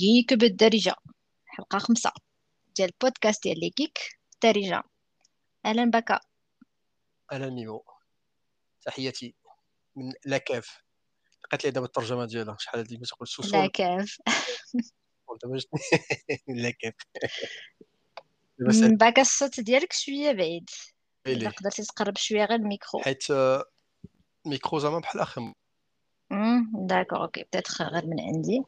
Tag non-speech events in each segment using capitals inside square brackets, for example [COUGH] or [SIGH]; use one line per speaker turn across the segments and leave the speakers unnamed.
Geek بالدارجة حلقة خمسة. ديال البودكاست ديال لي Geek بالدارجة أهلا بك
أهلا ميمو. تحياتي من la cave لقيت لي دابا الترجمة ديالها. شحال هادي؟ باش تقول
la
sous-sol
cave
قلت باش la cave دابا
من باك الصوت ديالك شوية بعيد. إلا قدرتي تقرب شوية غير الميكرو.
حيت آه، الميكرو زعما بحال
مم، d'accord OK. peut-être غير من عندي.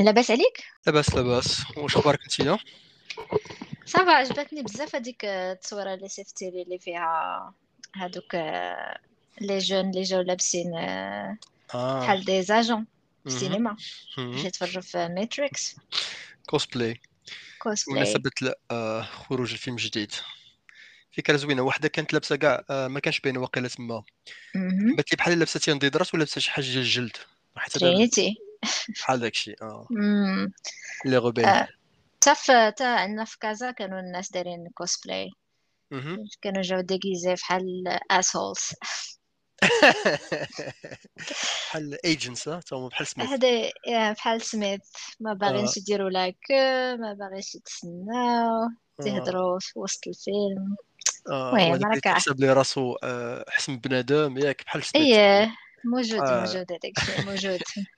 لاباس عليك؟
لاباس لاباس. واش أخبارك انتيا
ça va عجبتني بزاف هذيك التصويرة اللي شفتي لي اللي فيها هادوك آه، les gens اللي جاو لابسين آه، بحال des agents في. السينما. باش
مهم.
يتفرجوا في Matrix
cosplay cosplay آه، خروج الفيلم الجديد. فكرة زوينة وحدة كانت لابسة كاع آه، ما كانش باينة واقيلا تما. بات لي بحال لابسة تينديدرات ولا لابسة شي حاجة ديال الجلد
ترينيتي
بحال داكشي
آه.
لي غوبيل
آه، تا عندنا في كازا كانوا الناس دايرين كوسبلاي. كانوا جاو ديغيزي بحال اسولز
بحال ايجنتس تا هما بحال سميث
هذا يا بحال سميث ما باغينش يديروا لا ما باغينش يتسناو تيهضروا في وسط الفيلم. المهم راك
تيحسب لي راسو آه، من بنادم ياك بحال سميث
إيه موجود
آه.
موجود هذاك الشيء موجود. [LAUGHS]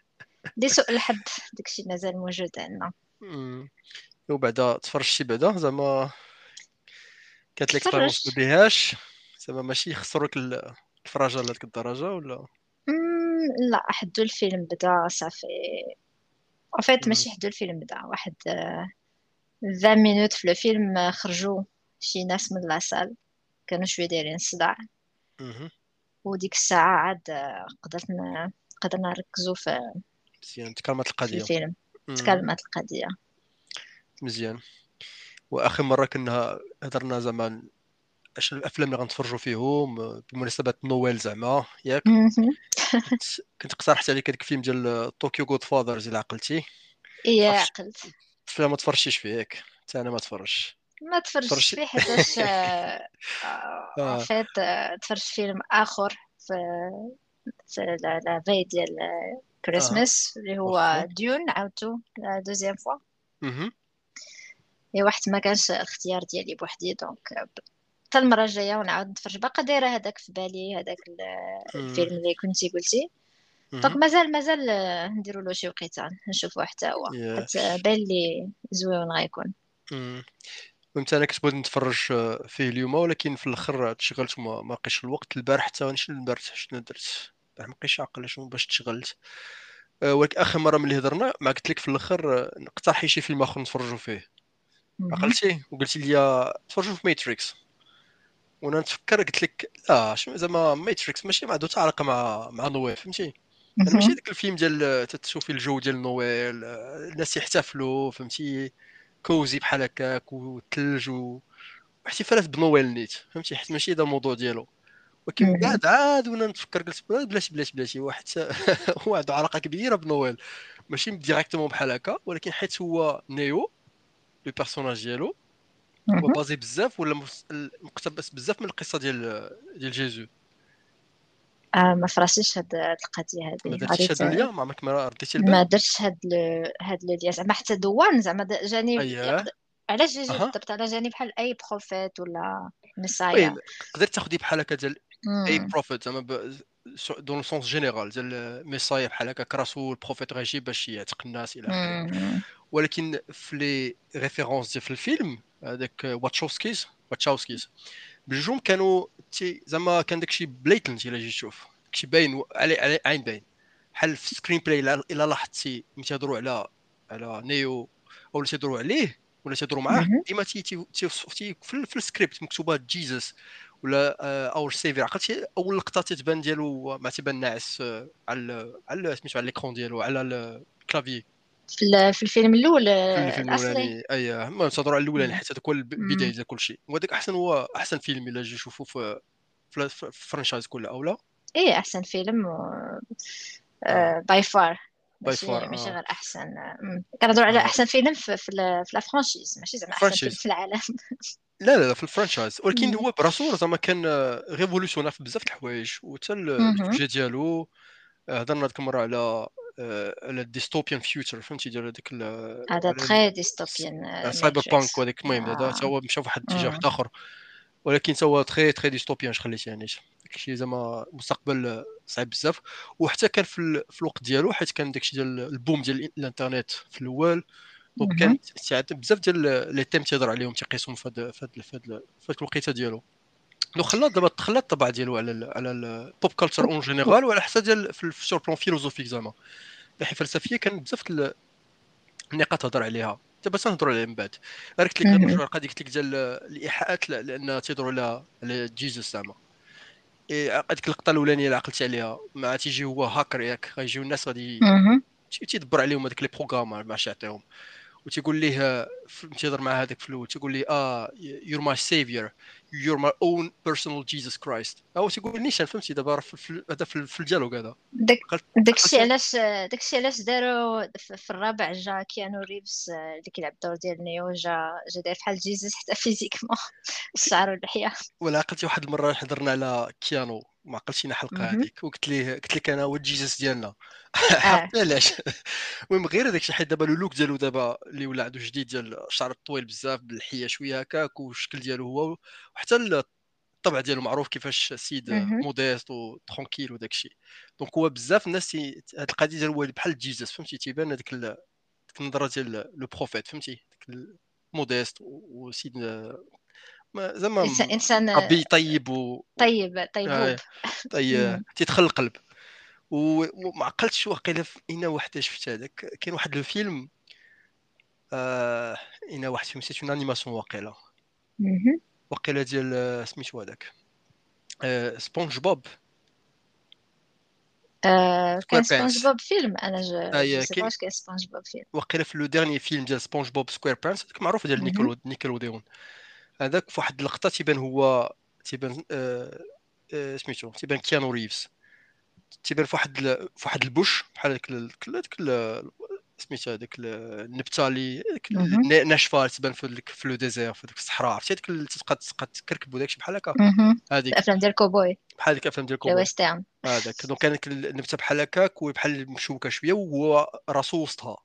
لسوء الحظ داك الشيء مازال موجود عندنا.
وبعدا تفرجتي بعدا زعما كانت ليكسبيريونس ما بيهاش زعما ماشي خسروك ال- الفراجة لهاديك الدرجة ولا
مم، لا حدو الفيلم بدا صافي
مم.
ماشي حدو الفيلم بدا واحد آه، 20 minutes في الفيلم خرجوا شي ناس من la salle كانوا شوية دايرين صداع. وديك الساعة عاد قدرت قدرنا نركزوا في
مزيان تكرمت
في
القضية.
الفيلم
مم.
تكلمت القضية.
مزيان. وآخر مرة كنا هضرنا زعما أش الأفلام اللي غنتفرجوا فيهم آه، بمناسبة نويل زعما ياك. كنت اقترحت عليك هذاك الفيلم ديال Tokyo Godfathers إلا عقلتي. عرفتش
عقلت
الفيلم ما تفرجتيش فيه ياك حتى أنا ما تفرجش.
ما تفرجتش فيه حيتاش en [LAUGHS]
آه.
fait تفرجت فيلم آخر في في la veille ديال
آه
كريسماس اللي هو ديون عاودتو deuxième
fois.
et واحد ما كانش الاختيار ديالي بوحدي donc حتى المرة الجاية ونعاود نتفرج. باقا دايرة هذاك في بالي هذاك. الفيلم اللي كنتي قلتي.
donc.
مازال مازال نديرو له شي وقيته نشوفوه حتى هو. باين لي زوين غيكون.
فهمت أنا كنت بغيت نتفرج فيه اليوم ولكن في الآخر تشغلت وما ما لقيتش الوقت. البارح حتى شنو البارح؟ شنو درت؟ ما بقيتش عاقل شنو باش تشغلت. آه، ولكن آخر مرة ملي هضرنا ما قلت لك في الأخر آه، اقترحي شي فيلم آخر نتفرجوا فيه. عقلتي؟ وقلتي لي تفرجوا في Matrix وأنا نتفكر قلت لك لا شنو زعما Matrix ماشي ما عنده حتى علاقة مع مع نويل فهمتي؟ أنا ماشي. داك الفيلم ديال تتشوفي الجو ديال نويل آه، الناس يحتفلوا فهمتي؟ cozy بحال هكاك والثلج و... واحتفالات بنويل نيت فهمتي؟ حيت ماشي هذا الموضوع ديالو. ولكن. بعد عاد وأنا نتفكر قلت بلاتي بلاتي بلاتي واحد هو عنده علاقة كبيرة بنويل. ماشي directement بحال هكا ولكن حيت هو Neo le personnage ديالو هو. basé بزاف ولا مقتبس بزاف من القصة ديال ديال جيزو
آه ما فراسيش هاد القضية
ما
هادي
درتيش
غادي
هاد ما عمرك ما رديتي البال
ما درتش هاد. هاد لو زعما حتى دوان زعما جاني علاش جيجي بالضبط على جاني بحال أي بروفيت ولا مسايا
قدرت تاخدي بحال هكا ديال اي. بروفيت زعما دون لو سونس جينيرال ديال ميسايا بحال هكا رسول بروفيت غيجي باش يعتق الناس إلى اخره. ولكن في لي ريفيرونس ديال في الفيلم هذاك Wachowskis Wachowskis بجوج كانوا تي زعما كان داكشي blatant الا جيت تشوف داكشي باين على على عين باين بحال في ال screenplay الا لاحظتي ملي تيهضروا على على Neo أو تيهضروا عليه ولا تيهضروا معاه. ديما تي تي في السكريبت مكتوبه Jesus ولا our saviour عقلتي أول لقطة تتبان ديالو ما تيبان ناعس آه، على على سميتو على l'écran ديالو على ال clavier
في ال- في الفيلم الأول
في
آه،
الفيلم الأصلي؟ اي ما تهضروا على
الأولاني.
حيت هذاك هو
البداية.
ديال كل شيء. وهذاك أحسن هو أحسن فيلم إلا جي نشوفوا في ال franchise كلها أو لا؟
إيه أحسن فيلم
by
far by
far
ماشي غير أحسن. كنهضروا على أحسن فيلم في في, في la franchise ماشي زعما أحسن فيلم في العالم. [LAUGHS]
لا لا لا في ال franchise
ولكن.
هو براسو زعما كان révolutionnaire في بزاف الحوايج. وحتى
مهم.
ال sujet ديالو آه، هضرنا ديك المره على على ال dystopian future فهمتي؟ ديال هذاك
هذا très
dystopian cyberpunk وهذاك المهم هذا. حتى هو مشى فواحد الاتجاه واحد آخر. ولكن هو très très dystopian خليتي يعني؟ داكشي زعما مستقبل صعيب بزاف. وحتى كان في, في الوقت ديالو حيت كان داكشي ديال ال boom ديال الانترنت في الأول donc كان بزاف ديال les thèmes تيهضر عليهم تيقيسهم في هذا في في الوقيته ديالو. لو خلات دابا تخلى الطبع ديالو على ال على ال pop culture en général وعلى حتى ديال في ال sur le plan philosophique زعما. الناحيه الفلسفيه كان بزاف النقاط تهضر عليها. دابا تنهضروا عليها من بعد. قلت لك مشروع القضية قلت لك ديال الإيحاءات لأن تيهضروا على على Jesus زعما. هذيك اللقطة الأولانية اللي عقلت عليها. مع تيجي هو هاكر ياك غيجيو الناس غادي تيدبر عليهم هذوك les programmes ما يعطيهم وتيقول ليه تيهضر مع هذاك في الأول. تيقول ليه آه you're my saviour you're my own personal Jesus Christ هو تيقول نيشان فهمتي؟ دابا راه هذا في ال dialogue هذا.
داكشي علاش داكشي علاش داروا في الرابع جا Keanu Reeves اللي كيلعب الدور ديال Neo جا جا داير بحال Jesus حتى physiquement. [LAUGHS] الشعر واللحية.
ولا عقلتي واحد المرة حضرنا على Keanu. ما عقلتينا حلقة هذيك وقلت ليه قلت لك أنا هو Jesus ديالنا. [LAUGHS] علاش؟ المهم غير هذاك الشيء حيت دابا look ديالو دابا اللي ولا عنده جديد ديال الشعر الطويل بزاف بالحية شوية هكاك والشكل ديالو هو وحتى الطبع ديالو معروف كيفاش سيد modeste و tranquille وداك الشيء. donc هو بزاف الناس هاد القضية ديال هو بحال Jesus فهمتي؟ تيبان هذيك ديك النظرة ديال le prophète فهمتي؟ modeste وسيد
زعما انسان ربي
طيب و
طيب طيب آه
طيب تيدخل القلب. وما عقلتش واقيلا في اين وحدة شفت هذاك. كاين واحد الفيلم آه اين واحد فيلم c'est une animation واقيلا. واقيلا ديال سميتو هذاك؟ آه سبونج بوب
آه كان سبونج بوب فيلم؟ أنا جو آه كاين Sponge Bob فيلم.
واقيلا في le dernier film ديال SpongeBob SquarePants معروف ديال Nickelo Nickelodeon. هذاك في واحد اللقطة تيبان هو تيبان آه آه سميتو تيبان كيانو ريفز. تيبان في واحد في واحد ال bush بحال هذاك هذاك سميتها هذاك النبته اللي ناشفه تبان في في le désert في الصحراء عرفتي؟ هذيك اللي تبقى تبقى تكركب وداك بحال هكا.
هذيك. الأفلام ديال كوبوي.
بحال هذيك الأفلام ديال كوبوي.
ال western
هذاك. donc كانت النبتة بحال هكاك وبحال مشوكة شوية وهو راسو وسطها.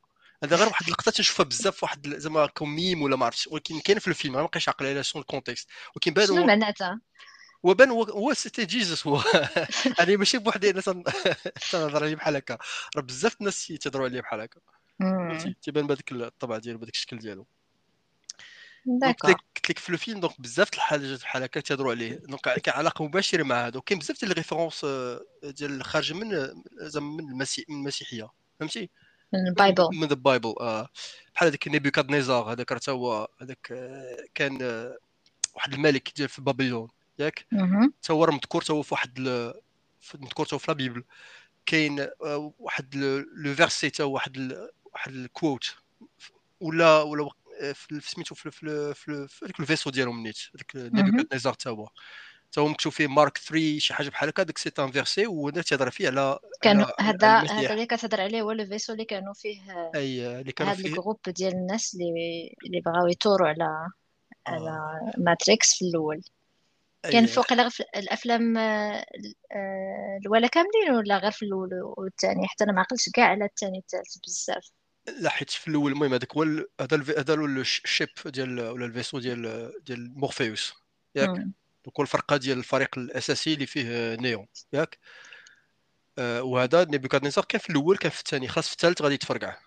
هذا غير واحد اللقطه تنشوفها بزاف واحد زعما comme mème ولا ما عرفتش ولكن كاين في الفيلم ما بقيتش عاقل على شنو ال context ولكن
بان شنو معناتها؟
وبان هو c'était Jésus هو. [LAUGHS] يعني ماشي بوحدي الناس [LAUGHS] تنهضر عليه بحال هكا. راه بزاف الناس تيهضروا عليه بحال هكا. تيبان بهذاك الطبع ديالو بهذاك الشكل ديالو. قلت لك في الفيلم donc بزاف الحاجات بحال هكا تيهضروا عليه. donc كاين علاقة مباشرة مع هذا وكاين بزاف ديال ال références ديال خارجة من زعما من المسيح من المسيحية. فهمتي؟
من ال Bible.
من ال Bible آه. بحال هذاك نيبوكادنيزار هذاك حتى هو هذاك كان واحد الملك ديال في Babylone ياك؟ حتى هو مذكور حتى هو في واحد مذكور حتى في la Bible. كاين واحد le verset حتى واحد واحد ال quote ولا ولا سميتو في في في هذاك ال vaisseau ديالهم نيت هذاك نيبوكادنيزار حتى هو حتى هو مكتوب فيه Mark 3 شي حاجة بحال هكا داك c'est un verset وهنا تيهضر فيه على
كانوا هذا هذا اللي كتهضر عليه هو le vaisseau اللي كانوا فيه
أي اللي كانوا
فيه. ال groupe ديال الناس اللي اللي بغاو يثوروا على على آه. ماتريكس في الأول. كان فوق الأفلام آه، آه، الاولى كاملين ولا غير في الأول والثاني حتى أنا ما عقلتش كاع على الثاني والثالث بزاف.
لا حيت في الأول المهم هذاك هو هذا هذا ال ship ديال ولا ال vaisseau ديال ديال مورفيوس ياك؟ donc الفرقة ديال الفريق الأساسي اللي فيه نيو ياك؟ آه وهذا نيبوكادنيزار كان في الأول كان في الثاني خلاص في الثالث غادي يتفرقع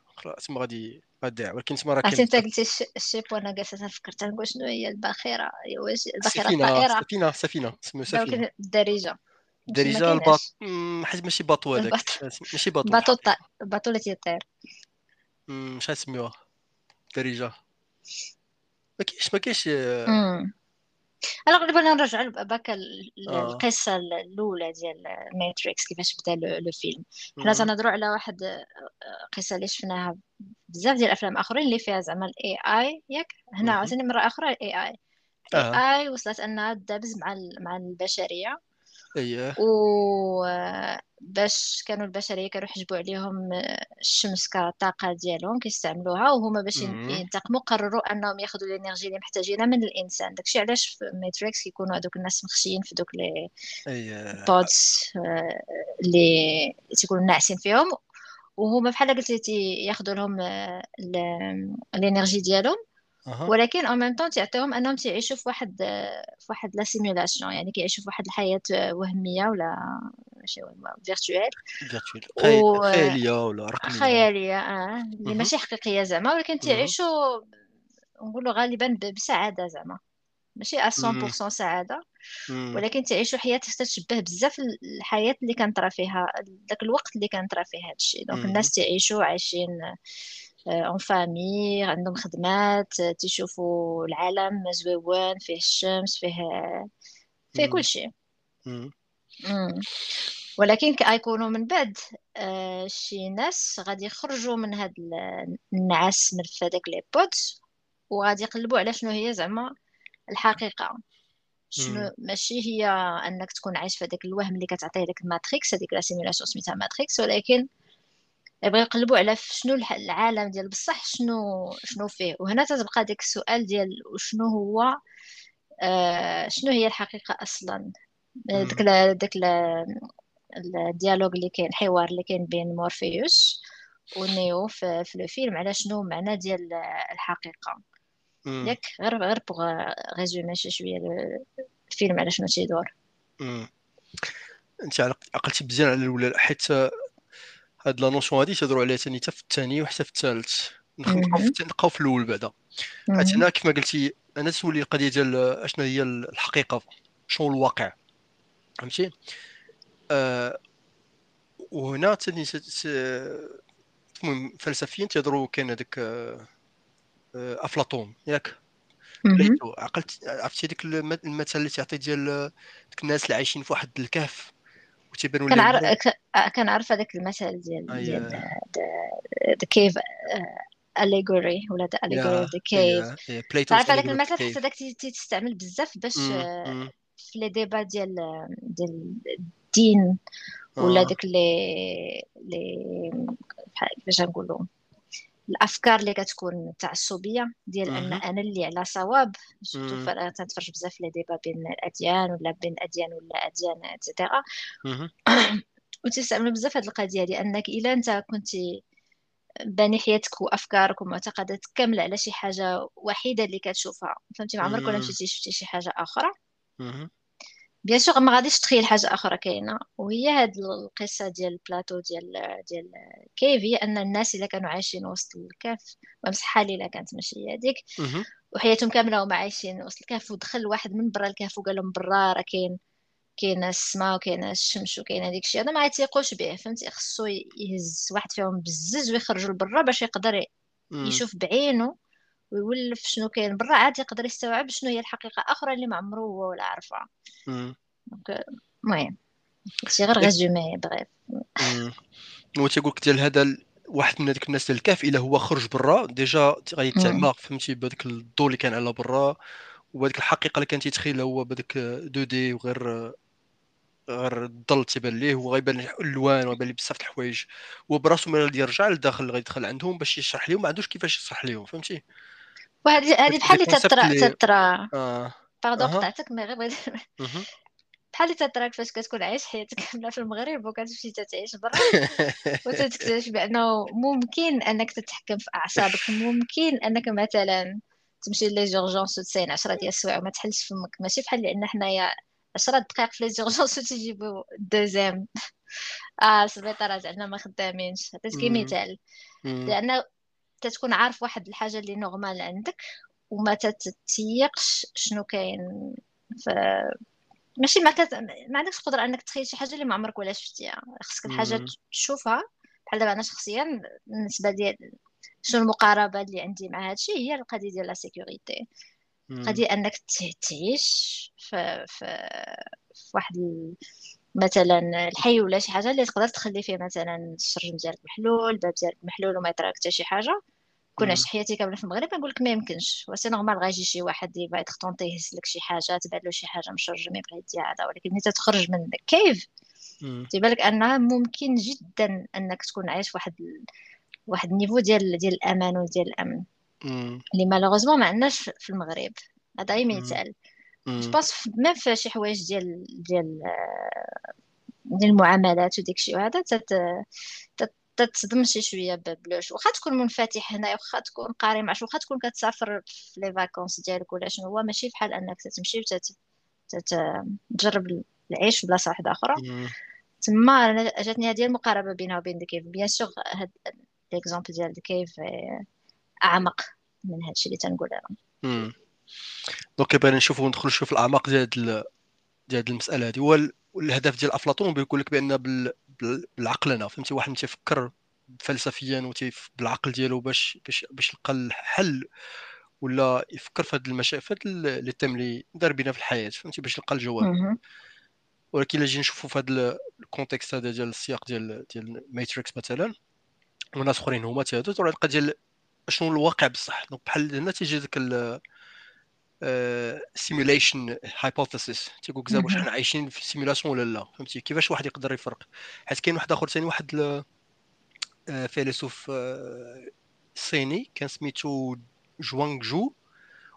تما غادي غادي ولكن تما راه
كاين انت قلتي ال ship وأنا جالسه تفكر تنقول شنو هي الباخرة؟ واش الباخرة
الطائرة؟ سفينة سفينة سميو
سفينة. الدارجة.
الدارجه ال bateau حيت ماشي bateau هذاك. [LAUGHS] ماشي bateau.
bateau bateau اللي تيطير.
مش نسميوها الدارجه ما كاينش ما كاينش
انا بغينا نرجعوا back القصة الأولى ديال ماتريكس كيفاش بدأ le film حنا تنهضروا على واحد قصة اللي شفناها بزاف ديال الأفلام آخرين اللي فيها زعما ال AI ياك؟ هنا عاوتاني مرة أخرى ال AI ال AI وصلت أنها تدابز مع مع البشرية.
اييه
وباش كانوا البشرية كانوا يحجبوا عليهم الشمس كطاقة ديالهم كيستعملوها وهما باش ينتقموا قرروا أنهم ياخذوا ال energy اللي محتاجينها من الإنسان. داكشي علاش في ماتريكس كيكونوا هذوك الناس مخشيين في دوك les pods اللي تيكونوا ناعسين فيهم وهما بحال قلتي ياخذوا لهم ال energy ديالهم. ولكن au même temps تعطيهم أنهم تعيشوا في واحد في واحد la simulation يعني كيعيشوا في واحد الحياة وهمية ولا ماشي virtuelle
virtuelle خيالية ولا رقمية.
خيالية آه اللي ماشي حقيقية زعما ولكن تعيشوا نقولوا غالبا بسعادة زعما. ماشي 100% سعادة. ولكن تعيشوا حياة تتشبه بزاف الحياة اللي كنطرا فيها داك الوقت اللي كنطرا فيه هادشي. donc الناس تعيشوا عايشين en آه، famille عندهم خدمات تيشوفوا العالم زوين فيه الشمس فيه فيه كل شيء. ولكن كيكونوا من بعد آه، شي ناس غادي يخرجوا من هاد النعاس من فداك les pods وغادي يقلبوا على شنو هي زعما الحقيقة. شنو ماشي هي أنك تكون عايش في هذاك الوهم اللي كتعطيه لك ماتريكس هذيك la simulation سميتها ماتريكس ولكن يبغي يقلبوا على شنو العالم ديال بصح شنو شنو فيه. وهنا تتبقى ديك السؤال ديال شنو هو آه شنو هي الحقيقة أصلا؟ داك داك ال dialogue اللي كاين الحوار اللي كاين بين مورفيوس ونيو في, في الفيلم على شنو معنى ديال الحقيقة. ياك غير غير pour résumer شي شوية الفيلم على شنو تيدور.
أنت عقلتي مزيان على الأولى حيت هاد la notion هادي تهضروا عليها ثاني حتى في الثاني وحتى في الثالث نبقاو في الأول بعدا. حيت هنا كما قلتي أنا تسولي القضية ديال أشنو هي الحقيقة شنو الواقع. فهمتي؟ آه وهنا ثاني المهم فلسفيا تيهضروا كاين هذاك آه أفلاطون. ياك؟ عقلت عرفتي ديك المثل اللي تعطي ديال ديك الناس اللي عايشين في واحد الكهف.
وتيبانوا كنعرف كنعرف هذاك المثل ديال ديال the cave allegory ولا the allegory the cave تعرف هذاك المثل؟ حتى داك تيستعمل بزاف باش في les débats ديال ديال الدين ولا داك لي لي كيفاش نقولوا الأفكار اللي كتكون تعصبيه ديال أن أنا اللي على صواب surtout تنتفرج بزاف les débats بين الأديان ولا بين اديان ولا أديان et cetera [CLEARS THROAT] وتستعملوا بزاف هاد القضية ديال انك إلا أنت كنتي باني حياتك وأفكارك ومعتقداتك كاملة على شي حاجة وحيدة اللي كتشوفها فهمتي؟ ما عمرك ولا مشيتي شفتي شي حاجة أخرى. bien sûr ما غاديش تخيل حاجة أخرى كاينة وهي هاد القصة ديال ال Plato ديال ديال cave هي أن الناس اللي كانوا عايشين وسط الكهف ومسحه ليله كانت ماشي هي هذيك وحياتهم كاملة هما عايشين وسط الكهف ودخل واحد من برا الكهف وقال لهم برا راه كاين كاين السماء وكاين الشمس وكاين هذيك الشيء هذا ما غيتيقوش به فهمتي؟ خصو يهز واحد فيهم بزز ويخرجوا لبرا باش يقدر يشوف بعينه ويولف شنو كاين برا عاد يقدر يستوعب شنو هي الحقيقة أخرى اللي ما عمره هو ولا عرفها المهم شي غير résumé bref
هو تيقول لك ديال هذا واحد من هذيك الناس ديال الكهف إلا هو خرج برا déjà غيتعمى فهمتي بهذاك الضوء اللي كان على برا وهذيك الحقيقة اللي كان تيتخيلها هو بهذاك دو دي وغير غير الظل تيبان ليه وغيبان الألوان وغيبان ليه بزاف د الحوايج. هو براسو ملي يرجع للداخل غيدخل عندهم باش يشرح لهم ما عندوش كيفاش يشرح لهم فهمتي؟
وهذه هذه بحال اللي تطرا آه. pardon قطعتك mais غير بغيت بحال اللي تطرا فاش كتكون عايش حياتك كاملة في المغرب وكتمشي تعيش برا. [LAUGHS] وتكتشف بأنه ممكن أنك تتحكم في أعصابك. ممكن أنك مثلا تمشي les urgences وتسين 10 ديال السوايع وما تحلش فمك. ماشي بحال لأن حنايا 10 دقائق في les urgences وتجيبو deuxième. [LAUGHS] آه السبيطارات عندنا ما خدامينش. عطيتك مثال لأن تتكون عارف واحد الحاجة اللي normal عندك وما تتيقش شنو كاين ف ماشي ما, تت... ما عندكش القدرة إنك تخيل شي حاجة اللي ما عمرك ولا شفتيها. خصك الحاجة تشوفها. بحال دابا أنا شخصيا بالنسبة ديال شنو المقاربة اللي عندي مع هادشي هي القضية ديال la sécurité قضية إنك تعيش في في, في واحد ال... مثلا الحي ولا شي حاجة اللي تقدر تخلي فيه مثلا الشرجم ديالك محلول الباب ديالك محلول وما يطرا حتى شي حاجة. كون عشت حياتي كاملة في المغرب نقول لك ما يمكنش. و c'est normal غيجي شي واحد يبغي يتخطونطي يهز لك شي حاجة تبان له شي حاجة من شرجم يبغي يديها هذا ولكن ملي تخرج من cave؟ تيبان لك انها ممكن جدا أنك تكون عايش واحد. واحد ال niveau ديال ديال الأمان وديال الأمن. اللي malheureusement ما عندناش في المغرب. هذا غير مثال je pense même في شي حوايج ديال ديال ديال المعاملات وديك الشيء. وهذا تت تتصدم شي شوية ببلوش واخا تكون منفتح هنا واخا تكون قاري مع واخا تكون كتسافر في les vacances ديالك ولا شنو هو ماشي بحال أنك تمشي تجرب العيش في بلاصة واحدة أخرى. تما جاتني هذه المقاربة بينها وبين the cave bien sûr هاد l'exemple ديال the cave أعمق من هادشي اللي تنقول أنا.
donc بغينا نشوفوا ندخلوا شوف الأعماق ديال ديال المسألة هذه هو الهدف ديال أفلاطون بيقول لك بأن بالعقل أنا فهمتي؟ واحد تيفكر فلسفيا وتيف بالعقل ديالو باش باش باش يلقى الحل ولا يفكر في هذه المشاكل في هذا les thèmes اللي دار بينا في الحياة فهمتي؟ باش يلقى الجواب. ولكن إلا جينا نشوفوا في هذا ال contexte هذا ديال السياق ديال ديال Matrix مثلا وناس أخرين هما تيهضروا العلاقه ديال شنو الواقع بصح؟ donc بحال هنا تيجي ذاك simulation hypothesis تيقول لك واش حنا عايشين في simulation ولا لا فهمتي؟ كيفاش واحد يقدر يفرق؟ حيت كاين واحد آخر ثاني واحد آه، فيلسوف آه، صيني كان سميتو جوانغ جو.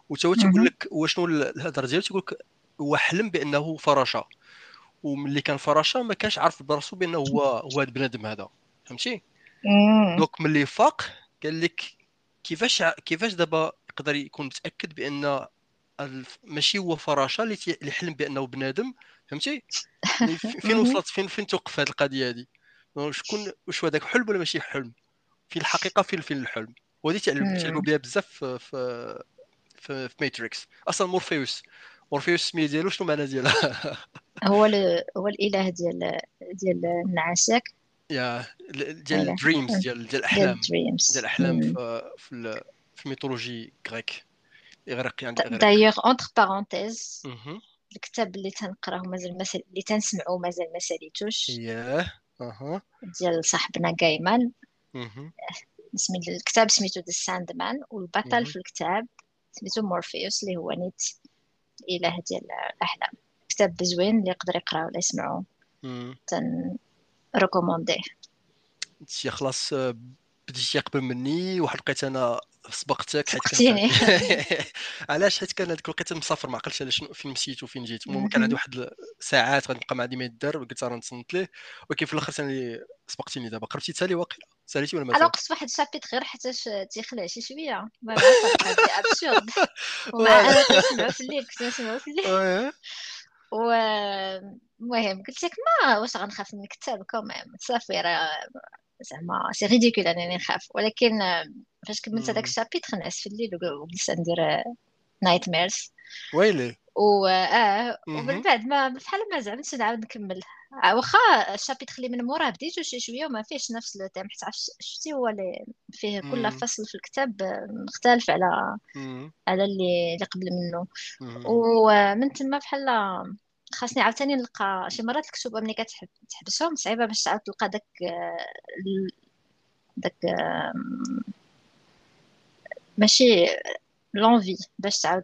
وتا هو تيقول لك شنو الهضرة ديالو؟ تيقول لك هو حلم بأنه فراشة. وملي كان فراشة ما كانش عارف براسو بأنه هو هو هذا بنادم هذا فهمتي؟ donc ملي فاق قال لك كيفاش كيفاش دابا يقدر يكون متأكد بأن ماشي هو فراشة اللي اللي حلم بأنه بنادم فهمتي؟ [LAUGHS] يعني فين وصلت؟ فين فين توقف هذه القضية هذه شكون واش هذاك حلم ولا ماشي حلم؟ في الحقيقة فين فين الحلم؟ وهذه تعلموا بها بزاف في في في, في Matrix أصلا مورفيوس. مورفيوس السمية ديالو شنو المعنى ديالها؟ [LAUGHS]
هو هو الإله ديال ديال النعاسك
يا ديال ال dreams ديال ديال الاحلام ديال الاحلام في, في ال mythologie grecque. إغريقي عند اغريق
دايوغ entre parenthèses الكتاب اللي تنقراه مازال مسل... اللي تنسمعو مازال ما ساليتوش.
Yeah. أها.
ديال صاحبنا Gaiman. اسم الكتاب سميتو The Sandman والبطل في الكتاب سميتو مورفيوس اللي هو نيت الاله ديال الأحلام. كتاب زوين اللي يقدر يقرا ولا يسمعو. تن recommandé
خلاص بديتي قبل مني واحد لقيت أنا سبقتك
حيت سبقتيني. [LAUGHS]
علاش؟ حيت كان هذيك الوقيته مسافر ما عقلتش على شنو فين مشيت وفين جيت. المهم كان عندي واحد ساعات غنبقى مع عندي ما يدار قلت راه نتصنت ليه. ولكن في الآخر ثاني سبقتيني دابا. قربتي تالي واقيلا؟ ساليتي ولا
مازال أنا وقفت واحد الـ chapitre غير حتى تيخلع شي شوية. ما عرفتش absurde [LAUGHS] ومع أنا كنسمعو في الليل كنت نسمعو في الليل. [LAUGHS] و المهم قلت لك ما واش غنخاف من الكتاب quand même صافي راه زعما c'est ridicule انني نخاف. ولكن فاش كملت هذاك الـ chapitre نعس في الليل وجلست ندير nightmares
ويلي؟
و آه ومن بعد ما بحال ما زعمتش نعاود نكمل. واخا الـ chapitre اللي من موراه بديتو شي شوية وما فيهش نفس le thème حيت شفتي هو اللي فيه كل فصل في الكتاب مختلف على على اللي اللي قبل منه. ومن تما بحال خاصني عاوتاني نلقى شي مرات الكتب ملي كتحبسهم صعيبة باش تعاود تلقى داك داك ماشي l'envie باش تعاود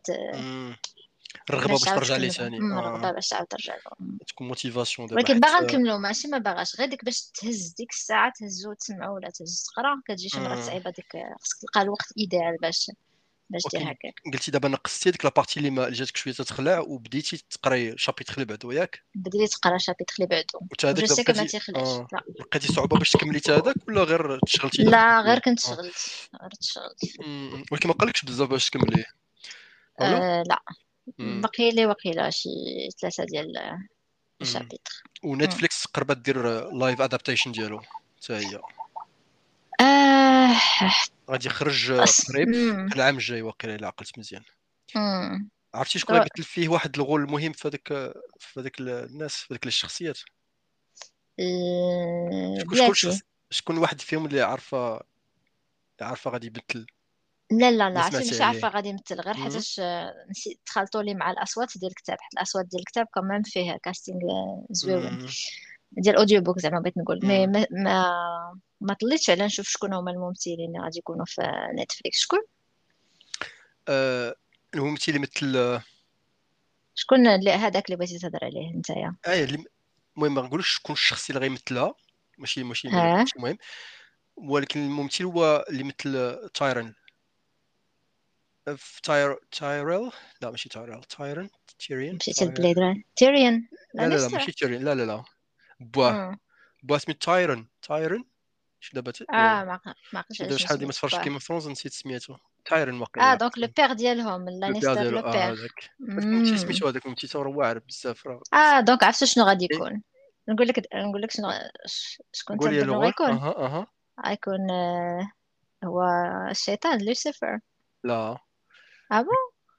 الرغبه باش ترجع ليه ثاني.
الرغبه باش تعاود ترجع
له. تكون motivation
دابا ولكن باغا نكملو ماشي ما باغاش. غير ديك باش تهز ديك الساعة تهزو تسمعو ولا تهز تقرا كتجي شي مرات صعيبة ديك خصك تلقى الوقت idéal باش باش دير هكاك.
قلتي دابا نقصتي ديك la partie اللي ما جاتك شوية تتخلع وبديتي تقراي chapitre اللي بعدو ياك؟
بديت تقرا chapitre اللي بعدو.
وتا هذاك
ما تيخلعش. آه.
لا. لقيتي صعوبة باش تكملي حتى هذاك ولا غير تشغلتي؟
لا غير كنت شغلت. غير تشغلت
ولكن ما قالكش بزاف باش تكمليه.
آه لا. باقي لي وقيله شي ثلاثة ديال الـ
chapitre و Netflix قربت دير live adaptation ديالو حتى هي؟
آه
غادي يخرج قريب العام الجاي واقيلا الا عقلت مزيان. عرفتي شكون اللي فيه واحد الـ rôle مهم في هذاك في هذاك الناس في هذيك الشخصيات؟
شكون شكون
واحد فيهم اللي عارفه اللي عارفة غادي يمثل
لا لا لا عرفتي مش عارفة غادي يمثل غير حيتاش نسيت تخلطوا لي مع الأصوات ديال الكتاب حيت الأصوات ديال الكتاب كمان فيه casting زويون ديال audiobook زعما بغيت نقول. mais ما ما, ما طليتش على نشوف شكون هما الممثلين اللي غادي يكونوا في Netflix شكون؟
أه الممثل اللي مثل
شكون اللي هذاك اللي بغيتي تهضر عليه نتايا؟
آه المهم ما نقولش شكون الشخص اللي غيمثلها ماشي ماشي ماشي مهم. ولكن الممثل هو اللي مثل تايرن في تاير تايرل لا ماشي تايرل تايرن تيريان
مشيت البليد تيريان
لا لا لا ماشي تيريان لا لا لا. بوا. بوا سميت تايرن تايرن شي دابا
آه ما ما
عقلتش شحال ما تفرجت كيما ثرونز نسيت سميتو. تايرن
واقيلا. آه دونك لو بيغ ديالهم لانيستر لو بيغ
هذاك. سميتو هذاك فهمتي هو واعر بزاف
آه دونك عرفت شنو غادي إيه. يكون. نقول لك نقول لك شنو شكون تنظن غيكون.
أها أها.
غيكون آه، هو الشيطان لوسيفر.
لا.
آه بون.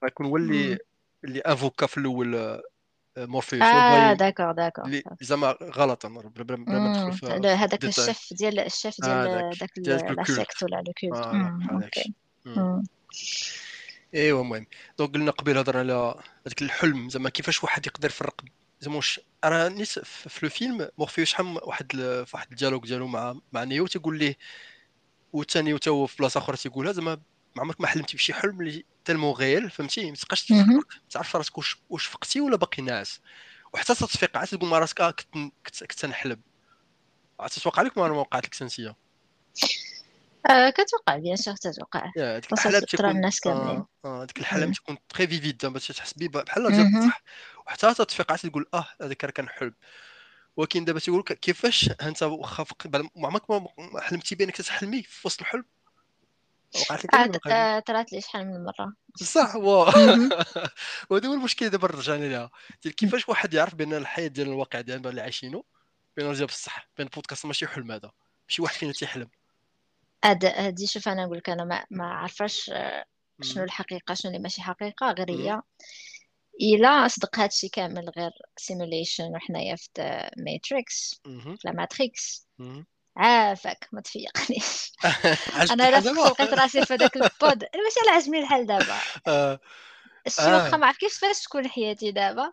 غيكون هو اللي اللي أفوكا في الأول آه، مورفيوس
آه داكور داكور.
زعما غلط بلا ما ندخل
في هذاك الشيف ديال الشيف ديال داك لا سيكت ولا لو كولت. أوكي.
ايوا المهم. دونك قلنا قبيل هضر على هذاك الحلم زعما كيفاش واحد يقدر يفرق زعما واش راه نيس في الفيلم مورفيوس شحال واحد في واحد الـ dialogue ديالو مع مع نيو تيقول ليه وثاني حتى هو في بلاصة أخرى تيقولها زعما ما عمرك ما حلمتي بشي حلم اللي tellement réel فهمتي؟ ما تبقاش تعرف راسك واش واش فقتي ولا باقي ناعس وحتى تتفيق عاد تقول مع راسك آه كنت كنت نحلم تتوقع لك ما وقعت لك censé
آه كتوقع bien sûr تتوقع.
ديك الحلم تكون
الناس كاملين.
آه ديك الحلم تكون تري فيفيد باش تحس به بحال صح؟ وحتى تتفيق عاد تقول آه هذاك راه كان حلم. ولكن دابا تيقول كيفاش؟ انت واخا عمرك ما حلمتي بأنك تحلمي في وسط الحلم؟
وقعت لك آه، طلعت لي شحال من مرة.
صح و [LAUGHS] وهذا هو المشكل دابا رجعنا لها كيفاش واحد يعرف بأن الحياة ديال الواقع ديالنا اللي عايشينه بأن جاب بصح بأن البودكاست ماشي حلم هذا. ماشي واحد فينا تيحلم.
هاد هادي شوف أنا نقول لك أنا ما, ما عارفاش آه، شنو الحقيقة شنو اللي ماشي حقيقة. غير هي إلا صدق هادشي كامل غير simulation وحنايا في Matrix la Matrix عافاك ما تفيقنيش. [LAUGHS] أنا لا لقيت راسي في هذاك الـ [LAUGHS] pod. ماشي على عجبني الحال دابا. آه. واخا ما عرف كيفاش تكون حياتي دابا.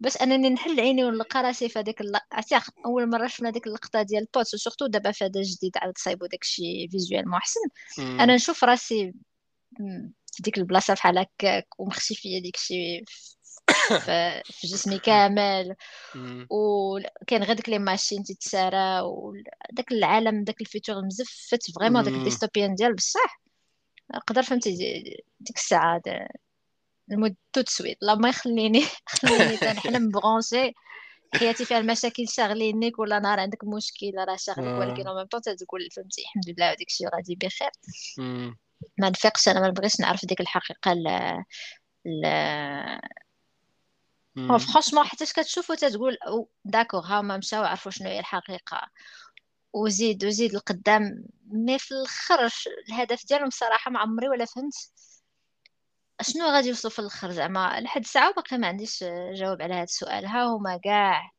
باش أنني نحل عيني ونلقى راسي في هذيك اللقطه أول مرة شفنا ديك اللقطة ديال الـ pod و surtout دابا في هذا جديد عاود صايبوا داكشي visuel محسن أنا نشوف راسي في ديك البلاصة بحال هكاك ومختفيه ديكشي في, [COUGHS] في جسمي كامل. وكان غير ديك لي ماشين تتسارى وداك العالم داك الفيتور مزفت. فريمون داك الديستوبيان ديال بصح نقدر فهمتي ديك الساعة المود تو سويت الله ما يخليني [LAUGHS] خليني تنحلم [LAUGHS] برونشي حياتي فيها المشاكل شاغلينك ولا نهار عندك مشكل راه شاغلك. ولكن اون ميم تقول فهمتي الحمد لله وديك الشيء غادي بخير. ما نفيقش أنا ما نبغيش نعرف ديك الحقيقة لا franchement حيتاش كتشوف وتتقول d'accord ها هما مشاو عرفوا شنو هي الحقيقة. وزيد وزيد القدام mais في الأخر الهدف ديالهم صراحة ما عمري ولا فهمت. شنو غادي يوصلوا في الأخر زعما؟ لحد الساعة باقي ما عنديش جواب على هذا السؤال. ها هما كاع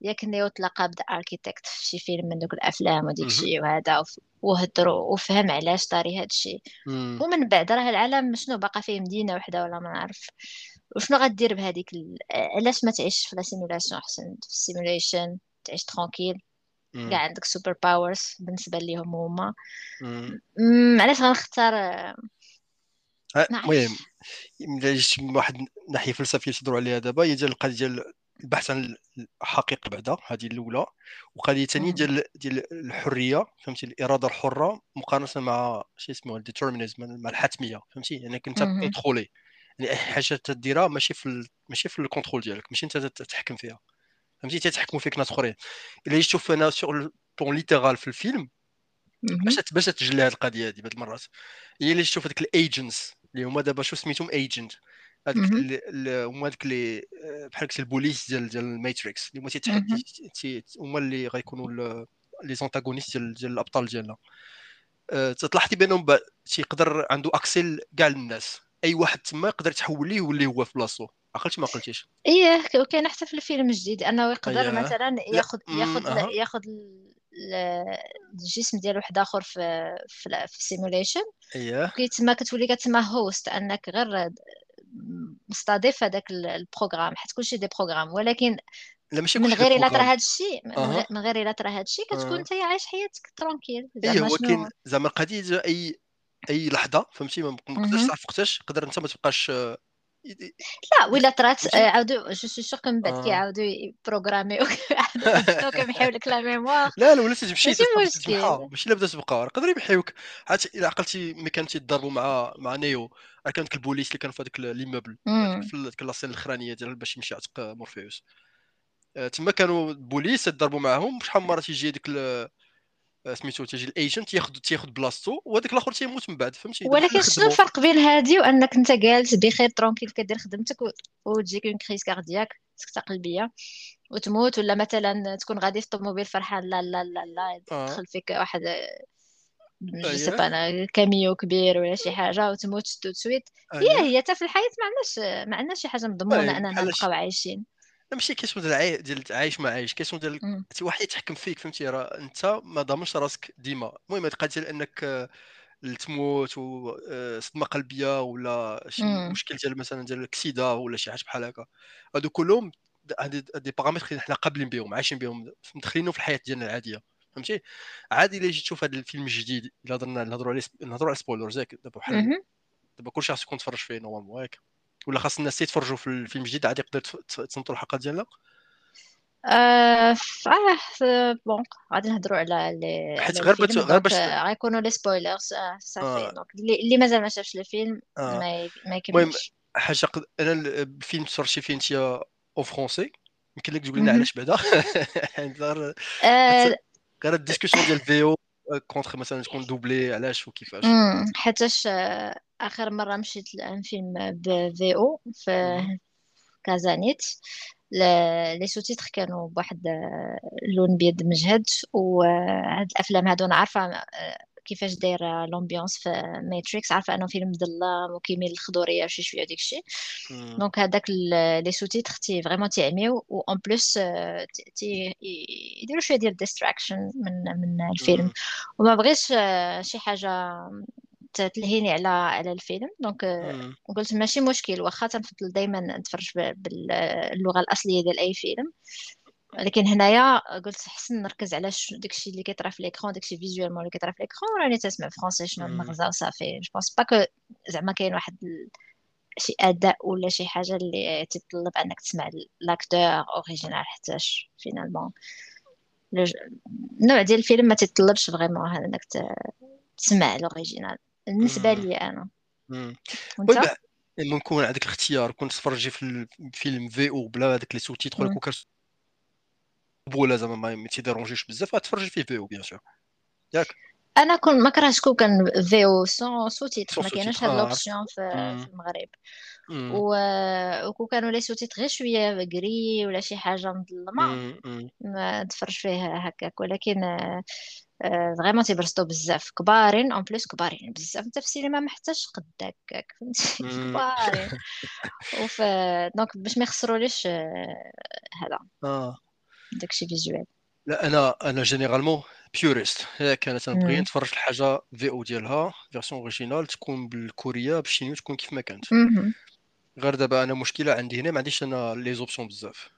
ياك نيو تلاقى بدا architect في شي فيلم من دوك الأفلام وديك الشيء وهذا وهضروا وفهم علاش طاري هذا الشيء ومن بعد راه العالم شنو باقا فيه مدينة وحدة ولا ما نعرف. وشنو غدير بهذيك ال... علاش ما تعيش في la simulation أحسن؟ في ال simulation تعيش tranquille كاع عندك super powers بالنسبة ليهم هما. علاش غنختار؟
المهم من واحد الناحيه فلسفية تدور عليها دابا هي ديال القضية ديال البحث عن الحقيقة بعدا هذه الأولى. وقضية ثانية ديال ديال الحرية فهمتي؟ الإرادة الحرة مقارنة مع شي اسمه ال déterminisme مع الحتمية فهمتي؟ يعني كنت contrôlé يعني اي حاجة تديرها ماشي في ال... ماشي في ال contrôle ديالك ماشي انت تتحكم فيها. فهمتي؟ تتحكموا فيك ناس أخرين. إلا جيت تشوف أنا surtout في الفيلم باش باش تجلي هذه القضية هذه بعض المرات. هي اللي تشوف هذيك ال agents اللي هما دابا شو سميتهم؟ agent هذوك هما هذوك اللي بحال قلت البوليس ديال ديال الماتريكس اللي هما تيتحدى هما اللي غيكونوا les antagonistes ديال ديال الأبطال ديالنا. أه تلاحظي بأنهم تيقدر عنده اكسل كاع الناس. أي واحد تما يقدر يتحول ليه يولي هو في بلاصتو. عقلت ما قلتيش.
إيه وكاين حتى في الفيلم الجديد أنه يقدر أيه. مثلا ياخذ ياخذ أه. ياخذ الجسم ديال واحد آخر في في, في ال simulation
اييه
تما كتولي كتسمى host أنك غير مستضيف هذاك ال programme حيت كلشي des programmes. ولكن لا ماشي من غير إلا طرا هذا الشيء من غير إلا طرا هذا الشيء كتكون أنت عايش حياتك tranquille
اييه ولكن زعما القضية أي أي لحظة فهمتي؟ ما تقدرش تعرف وقتاش تقدر انت ما تبقاش
لا ولا طرات عاودوا je suis sûr من بعد كيعاودوا ي programmيو [LAUGHS] كيمحيو لك la mémoire.
لا لا ولا تمشي مشكل. ماشي لا بدا تبقى يقدر يمحيوك. حتى إلا عقلتي ملي كانوا تيضربوا مع مع نيو راه كان البوليس اللي كانوا في هذاك l'immeuble في ديك la scène الأخرانية ديال باش يمشي يعتق مورفيوس. تما كانوا البوليس يضربوا معاهم شحال من مرة تيجي هذيك سميتو تيجي ال agent ياخذ تياخذ بلاصتو وهذاك الآخر تيموت من بعد فهمتي؟
ولكن شنو الفرق بين هذه وأنك أنت جالس بخير tranquille كدير خدمتك وتجيك une crise cardiaque سكتة قلبية وتموت ولا مثلا تكون غادي في الطوموبيل فرحان لا لا لا لا يدخل فيك واحد جو أنا كاميو كبير ولا شي حاجة وتموت tout de suite. هي هي حتى في الحياة ما عندناش ما عندناش شي حاجة مضمونه أننا نبقاو عايشين.
ماشي كيسمو ديال ديال عايش ما عايش كيسمو ديال شي واحد يتحكم فيك فهمتي؟ راه انت ما ضامنش راسك ديما. المهم هاد ديال إنك تموت وصدمه قلبية ولا شي مشكل ديال مثلا ديال ال accident ولا شي حاجة بحال هكا. هادو كلهم des paramètres حنا قابلين بهم عايشين بهم مدخلينهم في الحياة ديالنا العادية فهمتي؟ عادي إلا جيت تشوف هذا الفيلم الجديد الا هضرنا نهضروا عليه نهضروا على spoilers ياك دابا بحال دابا كلشي خاص يكون تفرج فيه normalement ياك ولا خاص الناس يتفرجوا في الفيلم الجديد عادي يقدر تصنتوا الحلقة ديالنا
ah bon غادي نهضروا على لي حيت غير غير باش غيكونوا les spoilers آه صافي. donc اللي مازال ما شافش الفيلم آه. ما ما يكملش.
حاجة أنا الفيلم تفرجتي فيه أنت en français؟ يمكن لك تقول لنا علاش بعدا؟ [LAUGHS] غير ال discussion ديال VO contre مثلا تكون doublé علاش وكيفاش؟
حيتاش آخر مرة مشيت لفيلم ب VO في كازانيت. les sous-titres كانوا بواحد اللون بيض مجهد وهاد الأفلام هادو أنا عارفة كيفاش داير l'ambiance في ماتريكس عارفة أنه فيلم ظلام وكيميل الخضورية وشي شوية ديك الشيء donc هذاك les sous-titres تي vraiment تيعميو و en plus تي يديروا شوية ديال distraction من من الفيلم. وما بغيتش شي حاجة تلهيني على على الفيلم. donc قلت ماشي مشكل واخا تنفضل دائما نتفرج باللغة الأصلية ديال أي فيلم. لكن هنايا قلت حسن نركز على داكشي اللي كيطرا في l'écran داكشي visuellement اللي كيطرا في l'écran راني تسمع français شنو المغزى وصافي. je pense pas que زعما كاين واحد شي أداء ولا شي حاجة اللي تتطلب أنك تسمع l'acteur original حتىش finalement النوع ديال الفيلم ما تتطلبش vraiment أنك تسمع ال original. بالنسبة لي أنا.
وأنت؟ ممكن عندك الاختيار كنت تفرجي في الفيلم VO بلا هذاك les sous-titres ولا كون بولا زعما ما تي dérangeيش بزاف غتفرجي فيه VO bien sûr ياك.
أنا كون ما كرهتش كون كان VO sans sous-titres ما كايناش هاد l'option في, في المغرب. و وكون كانوا les sous-titres غير شوية gris ولا شي حاجة مظلمه ما تفرج فيه هكاك ولكن vraiment تيبرزطو بزاف. كبارين en plus كبارين. بزاف انت في السينما ما حتاش قد هكاك فهمتي؟ [LAUGHS] كبارين. [LAUGHS] وف donc باش ما يخسروليش هذا. آه. داكشي visuel
لا أنا أنا généralement puriste ياك أنا تنبغي نتفرج الحاجة VO ديالها version originale تكون بالكورية بال chinois تكون كيف ما كانت. غير دابا أنا مشكلة عندي هنا ما عنديش أنا les options بزاف.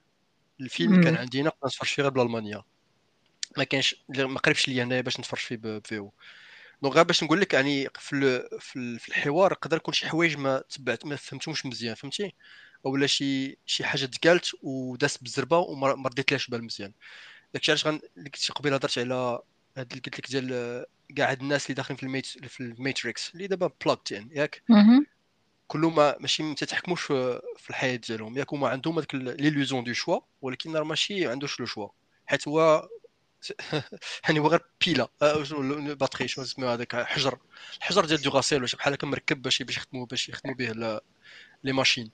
الفيلم كان عندي هنا نقدر نتفرج فيه غير بالالمانيه ما كانش ما قريبش ليا هنايا باش نتفرج فيه ب VO. donc غير باش نقول لك يعني في في الحوار يقدر يكون شي حوايج ما تبعت ما فهمتهمش مزيان فهمتي؟ أولا شي شي حاجة تقالت وداست بالزربة وما رديتلاش بال مزيان. داكشي علاش غن قبيلة هضرت على هاد اللي قلت لك ديال كاع هاد الناس اللي داخلين في الميت في الماتريكس اللي دابا بلوكتين ياك؟ كلهم ماشي ما تتحكموش في الحياة ديالهم ياك؟ هما عندهم هذيك l'illusion de choix ولكن راه ماشي عندوش le choix حيت هو [LAUGHS] يعني هو غير بيلا. batterie شنو اسمه هذاك؟ حجر. الحجر ديال Duracell ولا بحال هكا مركب باش باش يخدموا باش يخدموا به لي ماشين.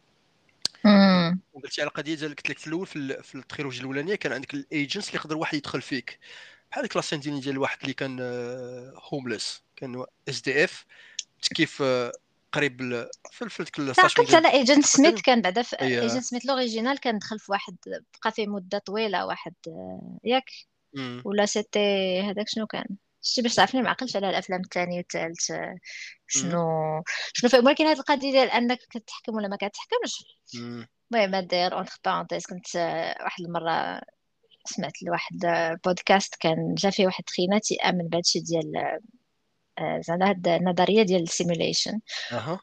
وقلتي على القضية ديال قلت لك في الأول في, ال trilogie الأولانية كان عندك ال agents اللي يقدر واحد يدخل فيك. بحال ديك la scène ديال ديال واحد اللي كان homeless آه، كان SDF كيف آه، قريب
في في ديك ال station قلت على agent Smith كان بعدا في agent Smith ال original كان دخل في واحد بقى فيه مدة طويلة واحد آه، ولا c'était هذاك شنو كان؟ شتي باش تعرفني ما عقلتش على الأفلام الثاني والثالث شنو؟ شنو فهم ولكن هذه القضية ديال أنك كتحكم ولا ما كتحكمش. المهم داير entre parenthèses كنت واحد المرة سمعت لواحد بودكاست كان جا فيه واحد تخينة تيامن بهادشي ديال زعما هاد النظرية ديال ال simulation أه.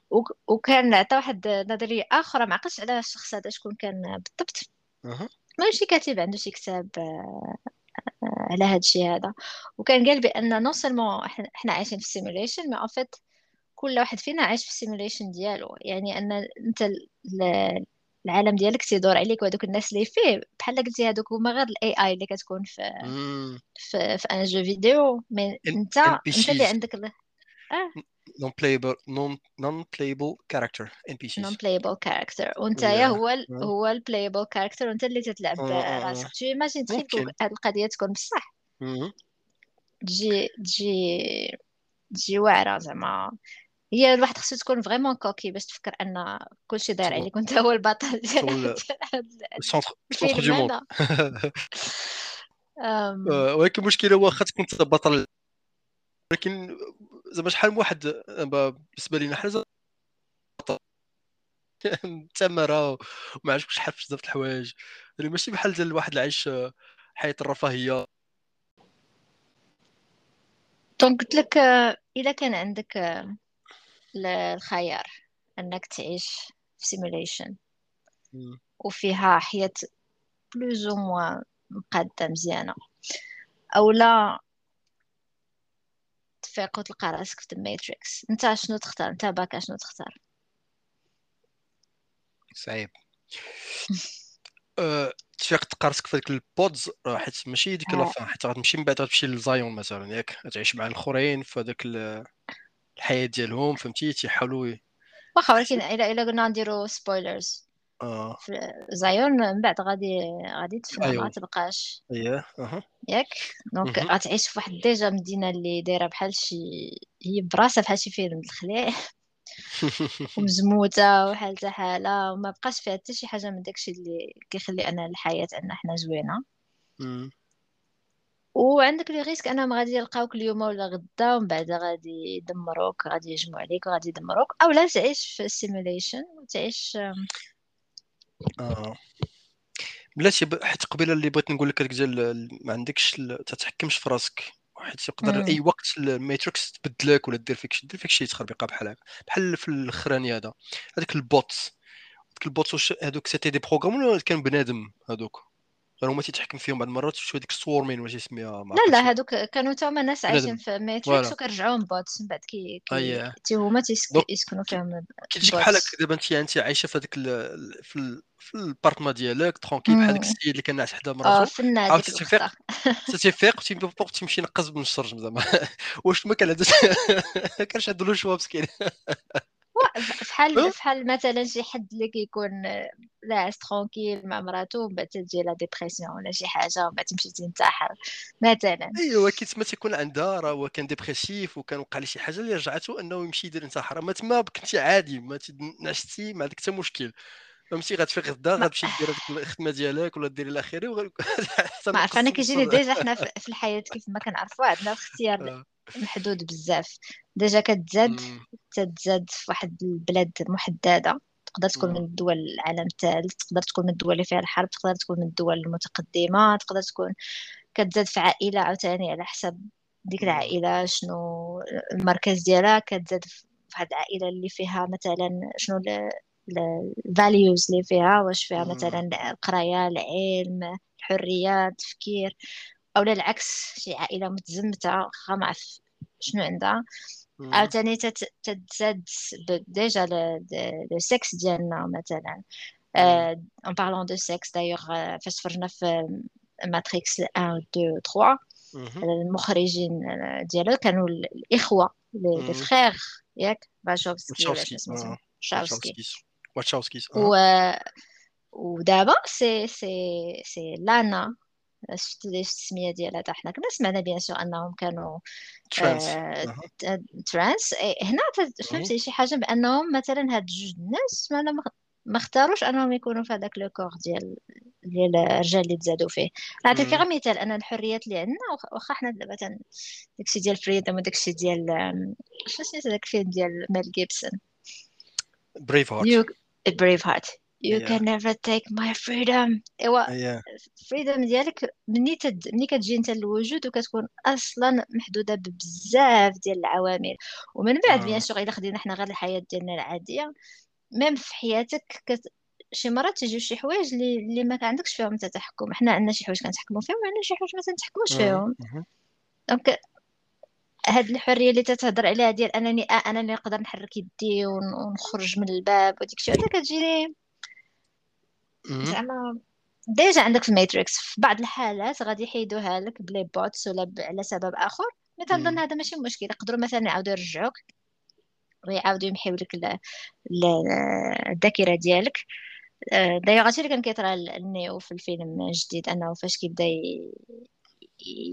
وكان عطى واحد نظرية أخرى ما عقلتش على الشخص هذا شكون كان بالضبط. أه. ما شي كاتب عنده شي كتاب على هذا الشيء هذا. وكان قال بأن non seulement إحنا عايشين في ال simulation mais en fait كل واحد فينا عايش في ال simulation ديالو. يعني أن أنت العالم ديالك تيدور عليك وهذوك الناس اللي فيه. بحال قلتي هذوك هما غير ال AI اللي كتكون في في, في un jeu vidéo. mais انت أنت اللي عندك.
آه. Non playable non non playable character NPCs
non playable character. وانت يا هو ال... هو ال playable character وانت اللي تتلعب راسك. tu imagines تخيل هاد القضية تكون بصح. تجي تجي تجي واعرة زعما. هي الواحد خصو تكون vraiment cocky باش تفكر أن كلشي داير عليك وأنت هو البطل ديال
ال centre du monde ولكن المشكلة واخا تكون أنت بطل ولكن زعما شحال من واحد بالنسبة لينا حنا [LAUGHS] تمارة وما عرفتش شحال بزاف الحوايج. يعني ماشي بحال ديال الواحد اللي عايش حياة الرفاهية.
donc قلت لك اذا كان عندك الخيار أنك تعيش في simulation وفيها حياة plus ou moins مقادة مزيانة. أو تفيق وتلقى راسك في الماتريكس انت شنو تختار؟ انت باكا شنو تختار؟
صعيب. [LAUGHS] أه، تفيق تلقى راسك في ديك ال pods حيت ماشي ديك la fin آه. حيت غتمشي من بعد غتمشي لزايون مثلا ياك. تعيش مع الأخرين في هذاك الحياة ديالهم فهمتي؟ تيحاولوا
واخا ولكن الا إلا قلنا نديرو spoilers
آه.
زايون من بعد غادي غادي تفنى أيوه. ما تبقاش.
اييه أها.
ياك؟ donc غتعيش في واحد déjà مدينة اللي دايرة بحال شي هي براسها بحال شي فيلم الخليع [LAUGHS] ومزموتة وحالتها حالة وما بقاش فيها حتى شي حاجة من داكشي اللي كيخلي أنا الحياة أن حنا زوينة. وعندك le risque أنهم غادي يلقاوك اليوم ولا غدا ومن بعد غادي يدمروك غادي يجمعوا عليك وغادي يدمروك. أو لا تعيش في ال simulation وتعيش
آه. بلاتي حيت قبيلة اللي بغيت نقول لك ديال ما عندكش تتحكمش في راسك حيت يقدر أي وقت الماتريكس تبدلك ولا دير فيك دير فيك شي تخربيقة بحال هكا. بحال في الأخراني هذا. هذاك ال bots. هذاك ال bots هذوك c'était des programmes ولا كان بنادم هذوك؟ غير هما تيتحكم فيهم بعض المرات شو هذيك ال swarming واش يسميها
لا لا هذوك كانوا تا هما ناس عايشين في ماتريكس وكنرجعوهم bots من بعد كي كي تي هما تيسكنوا فيهم
كي تجيك بحال هكا دابا انت انت عايشة في هذاك في في البارتما ديالك tranquille بحال داك السيد اللي كان ناعس حدا مراتو آه
في النادي
تيفيق تيفيق [LAUGHS] تيمشي نقز بالنصر زعما. [LAUGHS] واش ما كان هذا [LAUGHS] كانش عنده le choix مسكين.
فحال [LAUGHS] فحال مثلا شي حد اللي كيكون ناعس tranquille مع مراتو ومن بعد تجي la dépression ولا شي حاجة ومن بعد تمشي تنتحر مثلا.
ايوا كي تما تيكون عندها راه هو كان dépressif وكان وقع ليه شي حاجة اللي رجعته أنه يمشي يدير انتحار. ما تما كنتي عادي ما نعستي ما عندك حتى مشكل. فهمتي غتفيق غدا غتمشي دير هذيك الخدمه ديالك ولا ديري الاخيري وغ... [LAUGHS]
ما عرف أنا كيجيني déjà حنا في الحياة كيف ما كنعرفوا عندنا الاختيار آه. محدود بزاف. déjà كتزاد تتزاد في واحد البلاد محددة. تقدر تكون من الدول العالم الثالث تقدر تكون من الدول اللي فيها الحرب تقدر تكون من الدول المتقدمة تقدر تكون كتزاد في عائلة عاوتاني على حسب ديك العائلة شنو المركز ديالها. كتزاد في واحد العائلة اللي فيها مثلا شنو ال values اللي فيها واش فيها؟ مثلا القراية العلم الحريه التفكير. أو العكس شي عائلة متزمتة واخا ما عرف شنو عندها؟ عاوتاني تتزاد déjà le sexe ديالنا مثلا. en parlant de sexe d'ailleurs فاش تفرجنا في ماتريكس 1 2 3 المخرجين ديالو كانوا الإخوة les frères ياك؟ واشوفسكي اسمه؟ شاوسكي
واتشاوسكيز
و ودابا si si si لانا شفت السميه ديالها حتى حنا كنا سمعنا bien sûr انهم كانوا
trans
آه trans هنا فهمتي شي حاجة بانهم مثلا هاد جوج الناس ما اختاروش انهم يكونوا في هذاك le corps ديال ديال الرجال اللي تزادوا فيه نعطيك غير مثال ان الحريات اللي عندنا واخا حنا مثلا داكشي ديال freedom وداكشي ديال شنو سميت داك الفيلم ديال ميل جيبسون
Brave
Heart Heart you yeah. can never take my freedom. ايوا
yeah.
freedom ديالك مني تد... مني كتجي انت للوجود وكتكون أصلا محدوده ببزاف ديال العوامل ومن بعد bien sûr الا خدينا حنا غير الحياة ديالنا العاديه même في حياتك كت... شي مرات تجيو شي حوايج اللي اللي ما عندكش فيهم انت تحكم حنا عندنا شي حوايج كنتحكموا فيهم وعندنا شي حوايج ما تنتحكموش فيهم donc هاد الحرية اللي تتهضر عليها ديال أنني آه أنا اللي نقدر نحرك يدي ونخرج من الباب وديك الشيء هذا كتجيني زعما déjà عندك في ال Matrix في بعض الحالات غادي يحيدوها لك ب les bots ولا على سبب آخر. mais تنظن هذا ماشي مشكل. يقدروا مثلا يعاودوا يرجعوك ويعاودوا يمحيو لك الذاكرة ديالك. دايوغ هادشي اللي كان كيطرا لنيو في الفيلم الجديد أنه فاش كيبدا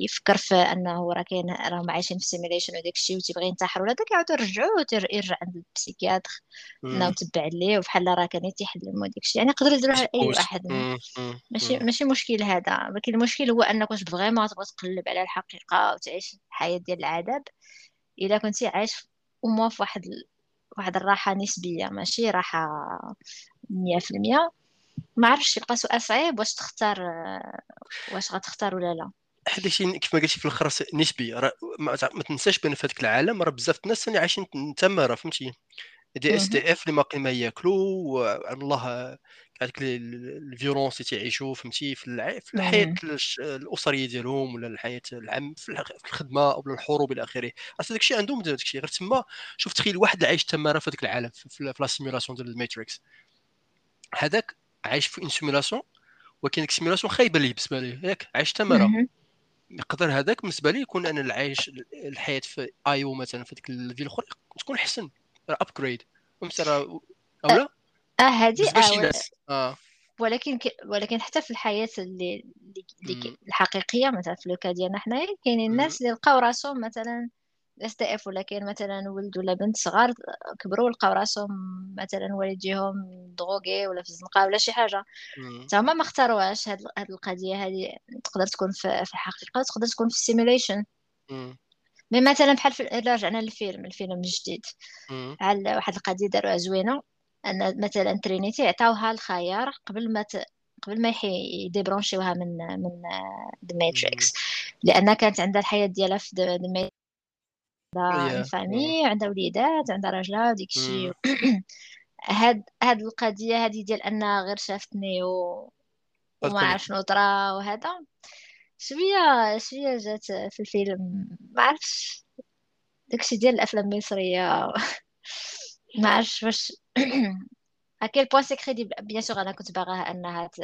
يفكر في أنه راه كاين راهم عايشين في simulation وداك الشيء وتيبغي ينتحر ولا داك يعاودوا يرجعوه يرجع عند ال psychiatre انه تبع ليه وبحال راه كان يتيحلم وداك الشيء. يعني يقدر يديروها أي واحد. ماشي ماشي مشكل هذا. ولكن المشكل هو أنك واش vraiment تبغى تقلب على الحقيقة وتعيش الحياة ديال العذاب إلا كنتي عايش وموا في واحد واحد الراحة نسبية. ماشي راحة مية في المية. ما عرفتش يبقى سؤال صعيب. واش تختار واش غتختار ولا لا؟
حيت داكشي كيف ما قلتي في الأخر نسبي. راه ما, تنساش بأن في هذاك العالم راه بزاف الناس اللي عايشين تما فهمتي؟ des SDF اللي ما ما ياكلوا الله هذيك ال violence اللي تعيشوا فهمتي؟ في, في الحياة الأسرية ديالهم ولا الحياة العام في الخدمة ولا الحروب إلى آخره. أصلا داكشي عندهم داكشي غير تما شوف تخيل واحد عايش تما في هذاك العالم في la simulation ديال ال Matrix. هذاك عايش في une simulation ولكن ديك ال simulation خايبة ليه بالنسبة ليه؟ ياك عايش تما يقدر هذاك بالنسبة لي يكون أنا اللي عايش الحياة في آيو مثلا في ديك الفيل الاخرى تكون أحسن upgrade فهمت راه اولا
آه هذه آه, آه. ولكن ك... ولكن حتى في الحياة اللي, اللي الحقيقية مثلا في le cas ديالنا حنايا كاينين الناس اللي لقاو راسهم مثلا SDF ولا كاين مثلا ولد ولا بنت صغار كبروا لقاو راسهم مثلا والديهم drogués ولا في الزنقة ولا شي حاجة. تما ما اختاروهاش هاد, هاد القضية هذه تقدر تكون في, في الحقيقة تقدر تكون في ال simulation mais مثلا بحال في رجعنا للفيلم الفيلم الجديد بحال واحد القضية داروها زوينة أن مثلا ترينيتي عطاوها الخيار قبل ما ت... قبل ما يديبرونشيوها من من the Matrix لأن كانت عندها الحياة ديالها في the عندها famille عندها وليدات عندها راجلها وديك الشيء. [CLEARS THROAT] هاد هاد القضية هذه ديال انها غير شافتني و... وما عرف شنو طرا وهذا. شوية شوية جات في الفيلم. ما عرفتش. داكشي ديال الأفلام المصرية. [LAUGHS] ما عرفتش واش. à quel point c'est crédible bien sûr أنا كنت باغاها انها ت...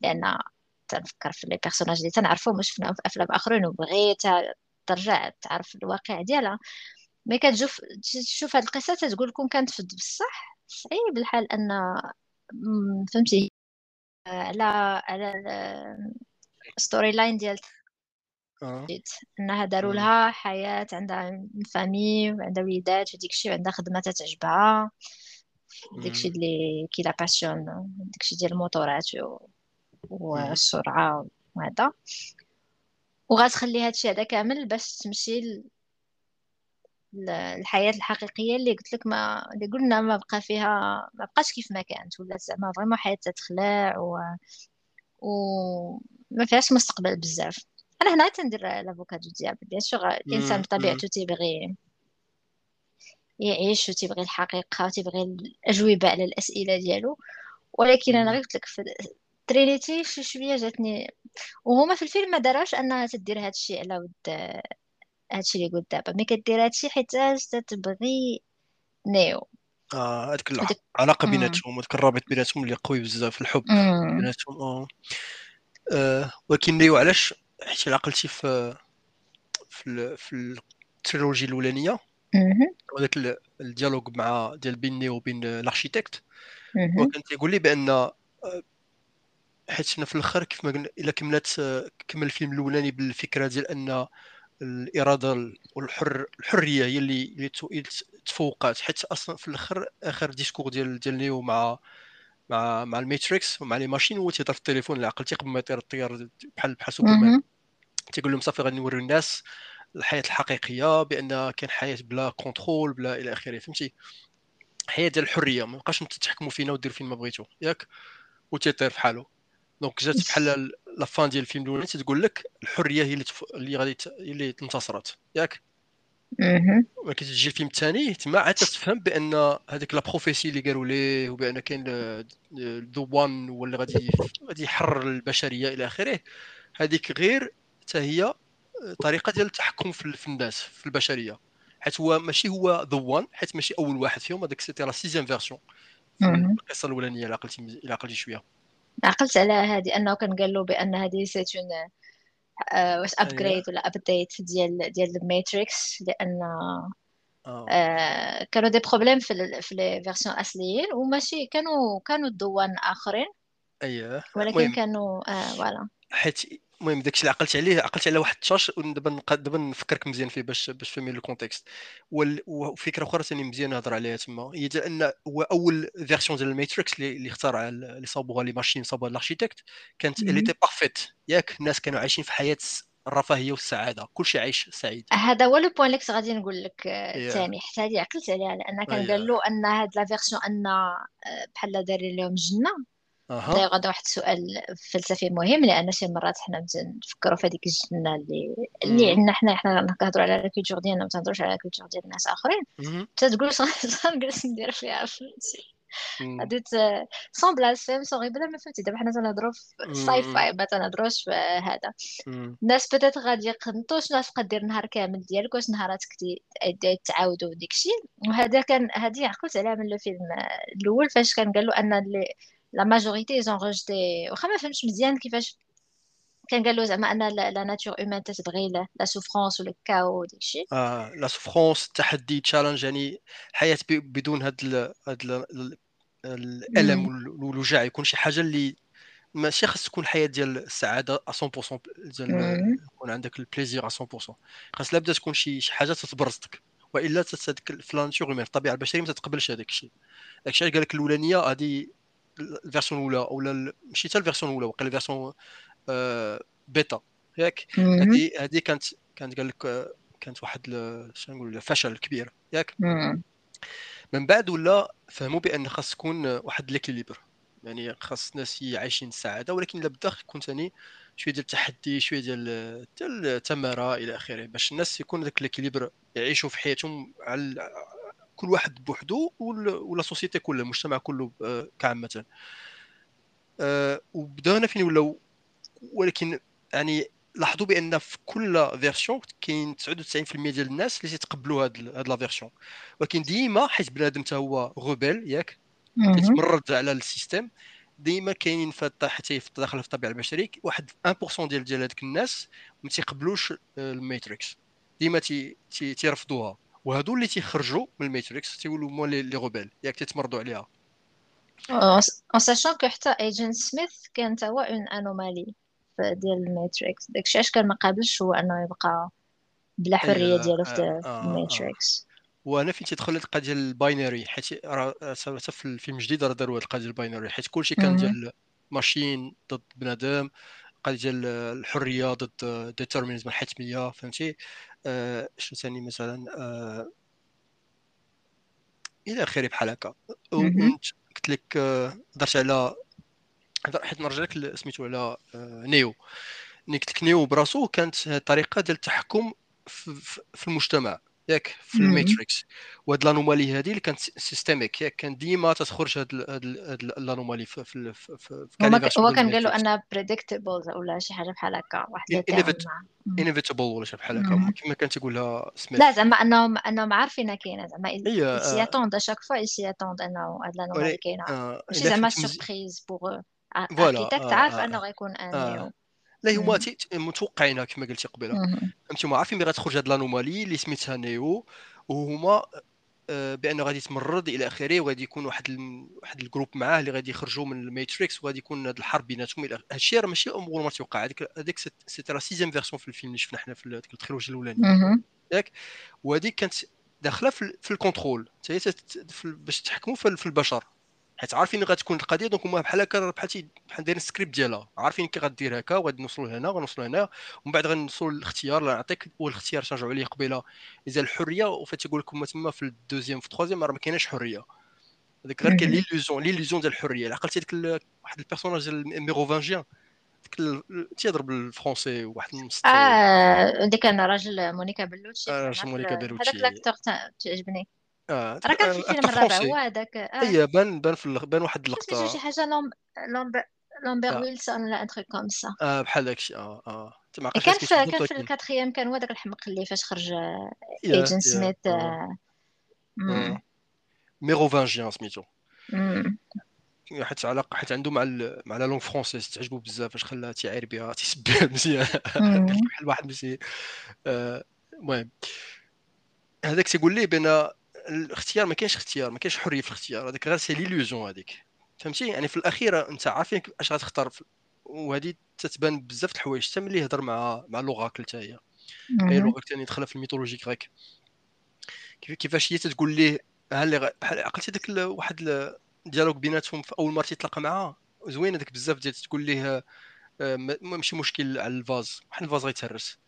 لأن تنفكر في les personnages اللي تنعرفهم وشفناهم في أفلام آخرين وبغيت ترجع تعرف الواقع ديالها. mais كتشوف تشوف هاد القصة تقول لكم كانت في بصح صعيب الحال أن فهمتي؟ على على ال storyline ديال آه. أنها داروا لها حياة عندها famille وعندها وليدات وديك الشيء وعندها خدمة تتعجبها. داك الشيء اللي كي la passion داك الشيء ديال الموتورات والسرعه وهذا. وغتخلي هادشي هذا كامل باش تمشي الحياة الحقيقية اللي قلت لك ما اللي قلنا ما بقى فيها ما بقاش كيف ما كانت ولا زعما vraiment حياة تتخلع و وما فيهاش مستقبل بزاف. أنا هنا تندير l'avocat du diable bien sûr الانسان بطبيعته تيبغي يعيش وتيبغي الحقيقة وتيبغي الأجوبة على الأسئلة ديالو. ولكن أنا غير قلت لك ترينيتي شي شوية جاتني. وهما في الفيلم ما داروش أنها تدير هذا الشيء على ود هادشي اللي قلت دابا. mais كدير هادشي حيت تتبغي نيو.
آه هذيك العلاقه بيناتهم هذاك الرابط بيناتهم اللي قوي بزاف الحب بيناتهم آه, آه ولكن نيو علاش؟ حيت عقلتي في في في التريلوجي الأولانية وذاك ال dialogue مع ديال بين نيو وبين ال Architect وكان تيقول لي بأن آه، حيت حنا في الآخر كيف ما قلنا إلا كملات كمل الفيلم الاولاني بالفكرة ديال أن الإرادة والحر الحرية هي اللي اللي تفوقات. حيت أصلا في الآخر آخر discours ديال ديال نيو مع مع مع ال Matrix ومع les machines هو تيهضر في التليفون. اللي عقلتي قبل ما يطير الطيار بحال بحال سوبرمان. تيقول لهم صافي غادي نوري الناس الحياة الحقيقية بأن كاين حياة بلا contrôle بلا إلى آخره. فهمتي؟ حياة ديال الحرية. ما بقاش أنت تحكموا فينا ودير فين ما بغيتو. ياك؟ وتيطير في حاله donc جات بحال la fin ديال الفيلم الأولاني تقول لك الحرية هي اللي تف... اللي غادي ت... اللي انتصرت. ياك؟ ولكن تجي الفيلم الثاني تما عاد تفهم بأن هذيك la prophétie اللي قالوا ليه وبأن كاين the One هو اللي غادي غادي يحرر البشرية إلى آخره. هذيك غير حتى هي طريقة ديال التحكم في الناس في البشرية. حيت هو ماشي هو the One حيت ماشي أول واحد فيهم هذاك c'était la sixième version القصة الأولانية إلا عقلتي إلا عقلتي شوية.
عقلت على هذه أنه كان قال له بأن هذه c'était un آه، واش upgrade ولا update ديال ديال الماتريكس لأن آه. آه كانوا des problèmes في في les versions أصليين وماشي كانوا كانوا the One آخرين.
اييه
ولكن كانوا آه voilà
حيت المهم داكشي اللي عقلت عليه عقلت على واحد التاش ودابا دابا نفكرك مزيان فيه باش باش فهمي ال contexte وفكرة أخرى ثاني مزيان نهضر عليها تما هي أن هو أول version ديال الماتريكس اللي اللي اخترع اللي صابوها les machines صابوها ال architecte كانت elle était parfaite ياك الناس كانوا عايشين في حياة الرفاهية والسعادة. كلشي عايش سعيد.
هذا هو le point اللي غادي نقول لك ثاني حتى هذه عقلت عليها لأن كان قال له أن هاد la version أن آه، بحال داير لهم جنة.
أها.
داير غدا واحد السؤال فلسفي مهم لأن شي مرات حنا نفكروا في هذيك الجنة اللي اللي عندنا حنا حنا كنهضروا على ال culture ديالنا ما تهضروش على ال culture ديال الناس آخرين. تتقول غنجلس [LAUGHS] ندير فيها فهمتي. هاديت sans blasphème sans بلا ما فهمتي. دابا حنا تنهضروا في ال sci-fi ما تنهضروش في هذا. الناس بدات غادي يقنطوا شنو تبقى دير نهار كامل ديالك واش نهاراتك تعاودوا داكشي وهذا كان هذه عقلت عليها من الفيلم الأول فاش كان قال له أن اللي la majorité ils ont rejeté واخا ما فهمتش مزيان كيفاش كان قال له زعما ان la nature humaine تتبغي la souffrance ولا ال chaos داكشي
آه la souffrance التحدي challenge يعني حياه بدون هاد هاد الالم والوجع يكون شي حاجة اللي ماشي خاص تكون الحياة ديال السعاده 100% ديال يكون عندك ال plaisir 100% خاص لابد تكون شي شي حاجة تتبرزك والا في la nature في الطبيعه البشريه ما تتقبلش هذاك الشيء داك الشيء قال لك الاولانيه هذه ال version الأولى ولا ماشي حتى ال version الأولى وقيلا ال version bêta ياك؟ هذه هذه كانت كانت قال لك كانت واحد شنو نقول فشل كبير ياك؟ من بعد ولا فهموا بأن خاص تكون واحد l'équilibre يعني خاص الناس عايشين السعاده ولكن لابد يكون ثاني شوية ديال التحدي شوية ديال ديال التمارة إلى آخره باش الناس يكون ذاك l'équilibre يعيشوا في حياتهم على كل واحد بوحدو و la société كلها المجتمع كله آه، كعامة. أه وبدا هنا فين ولاو ولكن يعني لاحظوا بأن في كل version كاين 99% ديال الناس اللي تيتقبلوا هاد هاد la version ولكن ديما حيت بنادم حتى هو rebelle ياك تيتمرد على ال système ديما كاينين حتى في داخل في الطبيعة البشريه واحد 1% ديال ديال هذوك الناس ما تيقبلوش الماتريكس. ديما تيرفضوها. وهادو اللي تيخرجوا من الماتريكس تيولوا هما les rebelles ياك تيتمردوا عليها.
en sachant que حتى Agent Smith كان هو une anomalie ديال الماتريكس داكشي علاش كان ما قابلش هو أنه يبقى بلا حرية ديالو في الماتريكس
وأنا فين تيدخل القضية ديال ال binary حيت راه في الفيلم الجديد راه داروا هاد القضية ال binary حيت كلشي كان ديال machine ضد بنادم القضية ديال الحرية ضد déterminisme الحتمية فهمتي؟ آه شنو ثاني مثلا؟ آه إلى آخره بحال هكا. قلت لك آه، هضرت على حيت نرجع لك سميتو على آه، نيو. قلت لك نيو براسو كانت طريقه ديال التحكم في المجتمع. ياك في الماتريكس. وهاد l'anomalie هذه اللي كانت systémique ياك كان ديما تخرج هاد l'anomalie في في في,
في هو كان قال له أنها predictable ولا شي حاجة بحال هكا واحد
inévitable ولا شي بحال هكا كما كان تيقولها
سميث لا زعما انهم أنهم عارفينها كاينة زعما c'est attendu chaque fois c'est attendu أنه هاد l'anomalie كاينة. ماشي زعما surprise pour architecte عارف أنه غيكون ان
لا هما متوقعينها كما قلتي قبيلة. فهمتي هما عارفين بلي غتخرج هاد l'anomalie اللي سميتها نيو وهما آه، بانه غادي يتمرد إلى آخره وغادي يكون واحد ال... واحد ال groupe معاه اللي غادي يخرجوا من الماتريكس وغادي يكون هاد الحرب بيناتهم إلى هادشي راه ماشي أمور ما توقع هذيك هذيك c'était la sixième version في الفيلم اللي شفنا حنا في ديك ال trilogie الاولانيه ياك؟ وهذيك كانت داخلة في, في ال contrôle. باش تحكموا في البشر. حيت عارفين غتكون القضية donc هما بحال هكا بحال بحال دايرين السكريبت ديالها. عارفين كي غدير هكا وغادي نوصلوا هنا غنوصلوا هنا ومن بعد غنوصلوا للاختيار. اللي نعطيك والاختيار ترجعوا عليه قبيلة. إذا الحرية وفات تيقول لكم تما في ال deuxième في ال troisième راه ما كايناش حرية. هذيك غير كاين l'illusion l'illusion ديال الحرية. عقلتي ديك واحد ال personnage ديال Mérovingien تيهضر بالفرونسي واحد
المسطر آه ديك أنا راجل مونيكا بلوتشي.
آه راجل مونيكا بلوتشي.
هذاك l'acteur تعجبني.
آه
راه كان في الفيلم الرابع هو هذاك
آه. هي بان بان في بان واحد اللقطة.
شي حاجة؟ Lambert Lambert Wilson ولا un truc comme ça
آه بحال داكشي. آه آه.
كان في كان في ال quatrième كان هو داك الحمق اللي فاش خرج ايجن سميث
Mérovingien سميتو. حيت على حيت عنده مع ال... مع la langue française تعجبو بزاف فاش خلاها تيعير بها تيسبها [LAUGHS] مزيان. بحال [LAUGHS] واحد ماشي آه، المهم. هذاك تيقول ليه بان الاختيار ما كاينش اختيار ما كاينش حرية في الاختيار. هذاك غير c'est l'illusion هذيك. فهمتي؟ يعني في الاخيره أنت عارفين اش غتختار. وهذه تتبان بزاف د الحوايج. حتى ملي يهضر مع مع l'Oracle حتى هي. هي l'Oracle ثاني دخلها في ال mythologie grecque كيفاش هي تتقول ليه؟ بحال عقلتي داك واحد ال dialogue بيناتهم في أول مرة تيتلاقى معاه زوين هذاك بزاف ديال تقول ليه آه، ماشي مشكل على ال vase. واحد ال vase غيتهرس.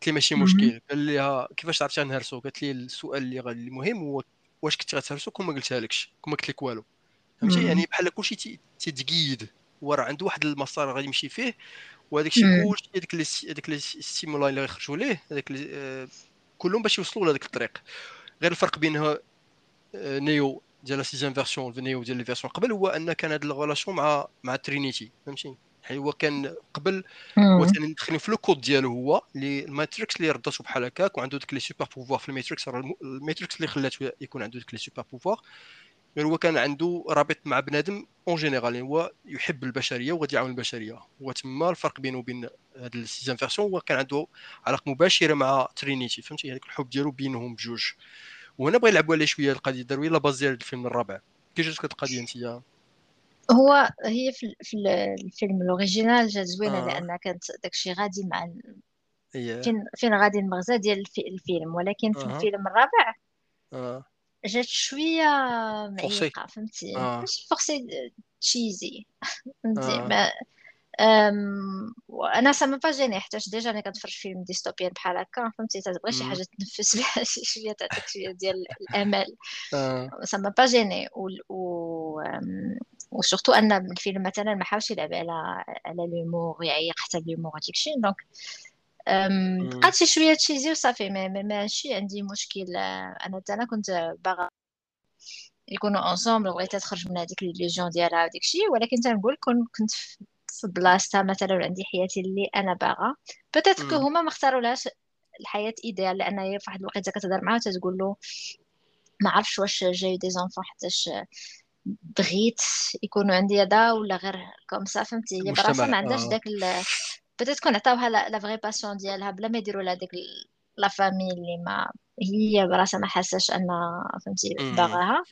قلت لي ماشي مشكل قال لي كيفاش عرفتي نهرسو قالت لي السؤال اللي المهم هو واش كنت غتهرسو؟ كون ما قلتها لكش كون ما قلت لك والو. فهمتي؟ يعني بحال كلشي تيتقيد هو راه عنده واحد المسار غادي يمشي فيه وهذاك الشيء كلشي هذيك هذيك ال stimuli اللي غيخرجوا ليه هذاك آه، كلهم باش يوصلوا لهذاك الطريق. غير الفرق بينها آه، نيو ديال la sixième version نيو ديال les versions قبل هو أن كان هذا ال relation مع مع ترينيتي فهمتي؟ هو كان قبل ثاني دخلين في le code ديالو هو اللي الماتريكس اللي رداتو بحال هكاك وعنده ديك les super pouvoirs في الماتريكس الماتريكس اللي خلاته يكون عنده ديك les super pouvoirs غير هو كان عنده رابط مع بنادم en général يعني هو يحب البشرية وغادي يعاون البشرية. هو تما الفرق بينه وبين هاد ال sixième version هو كان عنده علاقة مباشرة مع ترينيتي فهمتي؟ هذاك الحب ديالو بينهم بجوج. وهنا بغا يلعبوا عليه شوية القضية داروا la base ديال الفيلم الرابع. كي جاتك القضية انت
هو هي في, في الفيلم ال original جات زوينة آه. لأن كانت داكشي غادي مع
yeah.
فين فين غادي المغزى ديال الفيلم ولكن في آه. الفيلم الرابع
آه.
جات شوية معيقة فهمتي
آه.
ماشي forcé cheesy [LAUGHS] فهمتي
آه.
ما أم... وأنا ça m'a pas gêné حيتاش déjà أنا كنتفرج فيلم dystopian بحال هكا فهمتي تبغي شي حاجة تنفس بها [LAUGHS] شوية تعطيك شوية ديال الامل
آه.
pas gêné و, و... و surtout أن الفيلم مثلا ما حاولش يلعب على على l'humour يعيق حتى l'humour هذيك الشيء donc بقات شي شوية cheesy وصافي ماشي عندي مشكل. أنا أنا كنت باغا يكونوا ensemble بغيت تخرج من هذيك les gens ديالها وديك الشيء ولكن تنقول كنت في بلاصتها مثلا عندي حياتي اللي أنا باغا. كو هما ما اختارولهاش الحياة idéale لأن هي في واحد الوقيته كتهضر معاه تتقول له ما عرفتش واش جاي des enfants حيتاش بغيت يكونوا عندي هذا ولا غير comme ça فهمتي؟ هي براسها ما عندهاش آه. داك بدا تكون عطاوها la vraie passion ديالها بلا ما يديروا لها ديك la famille اللي ما هي براسها ما حاساش ان فهمتي باغاها.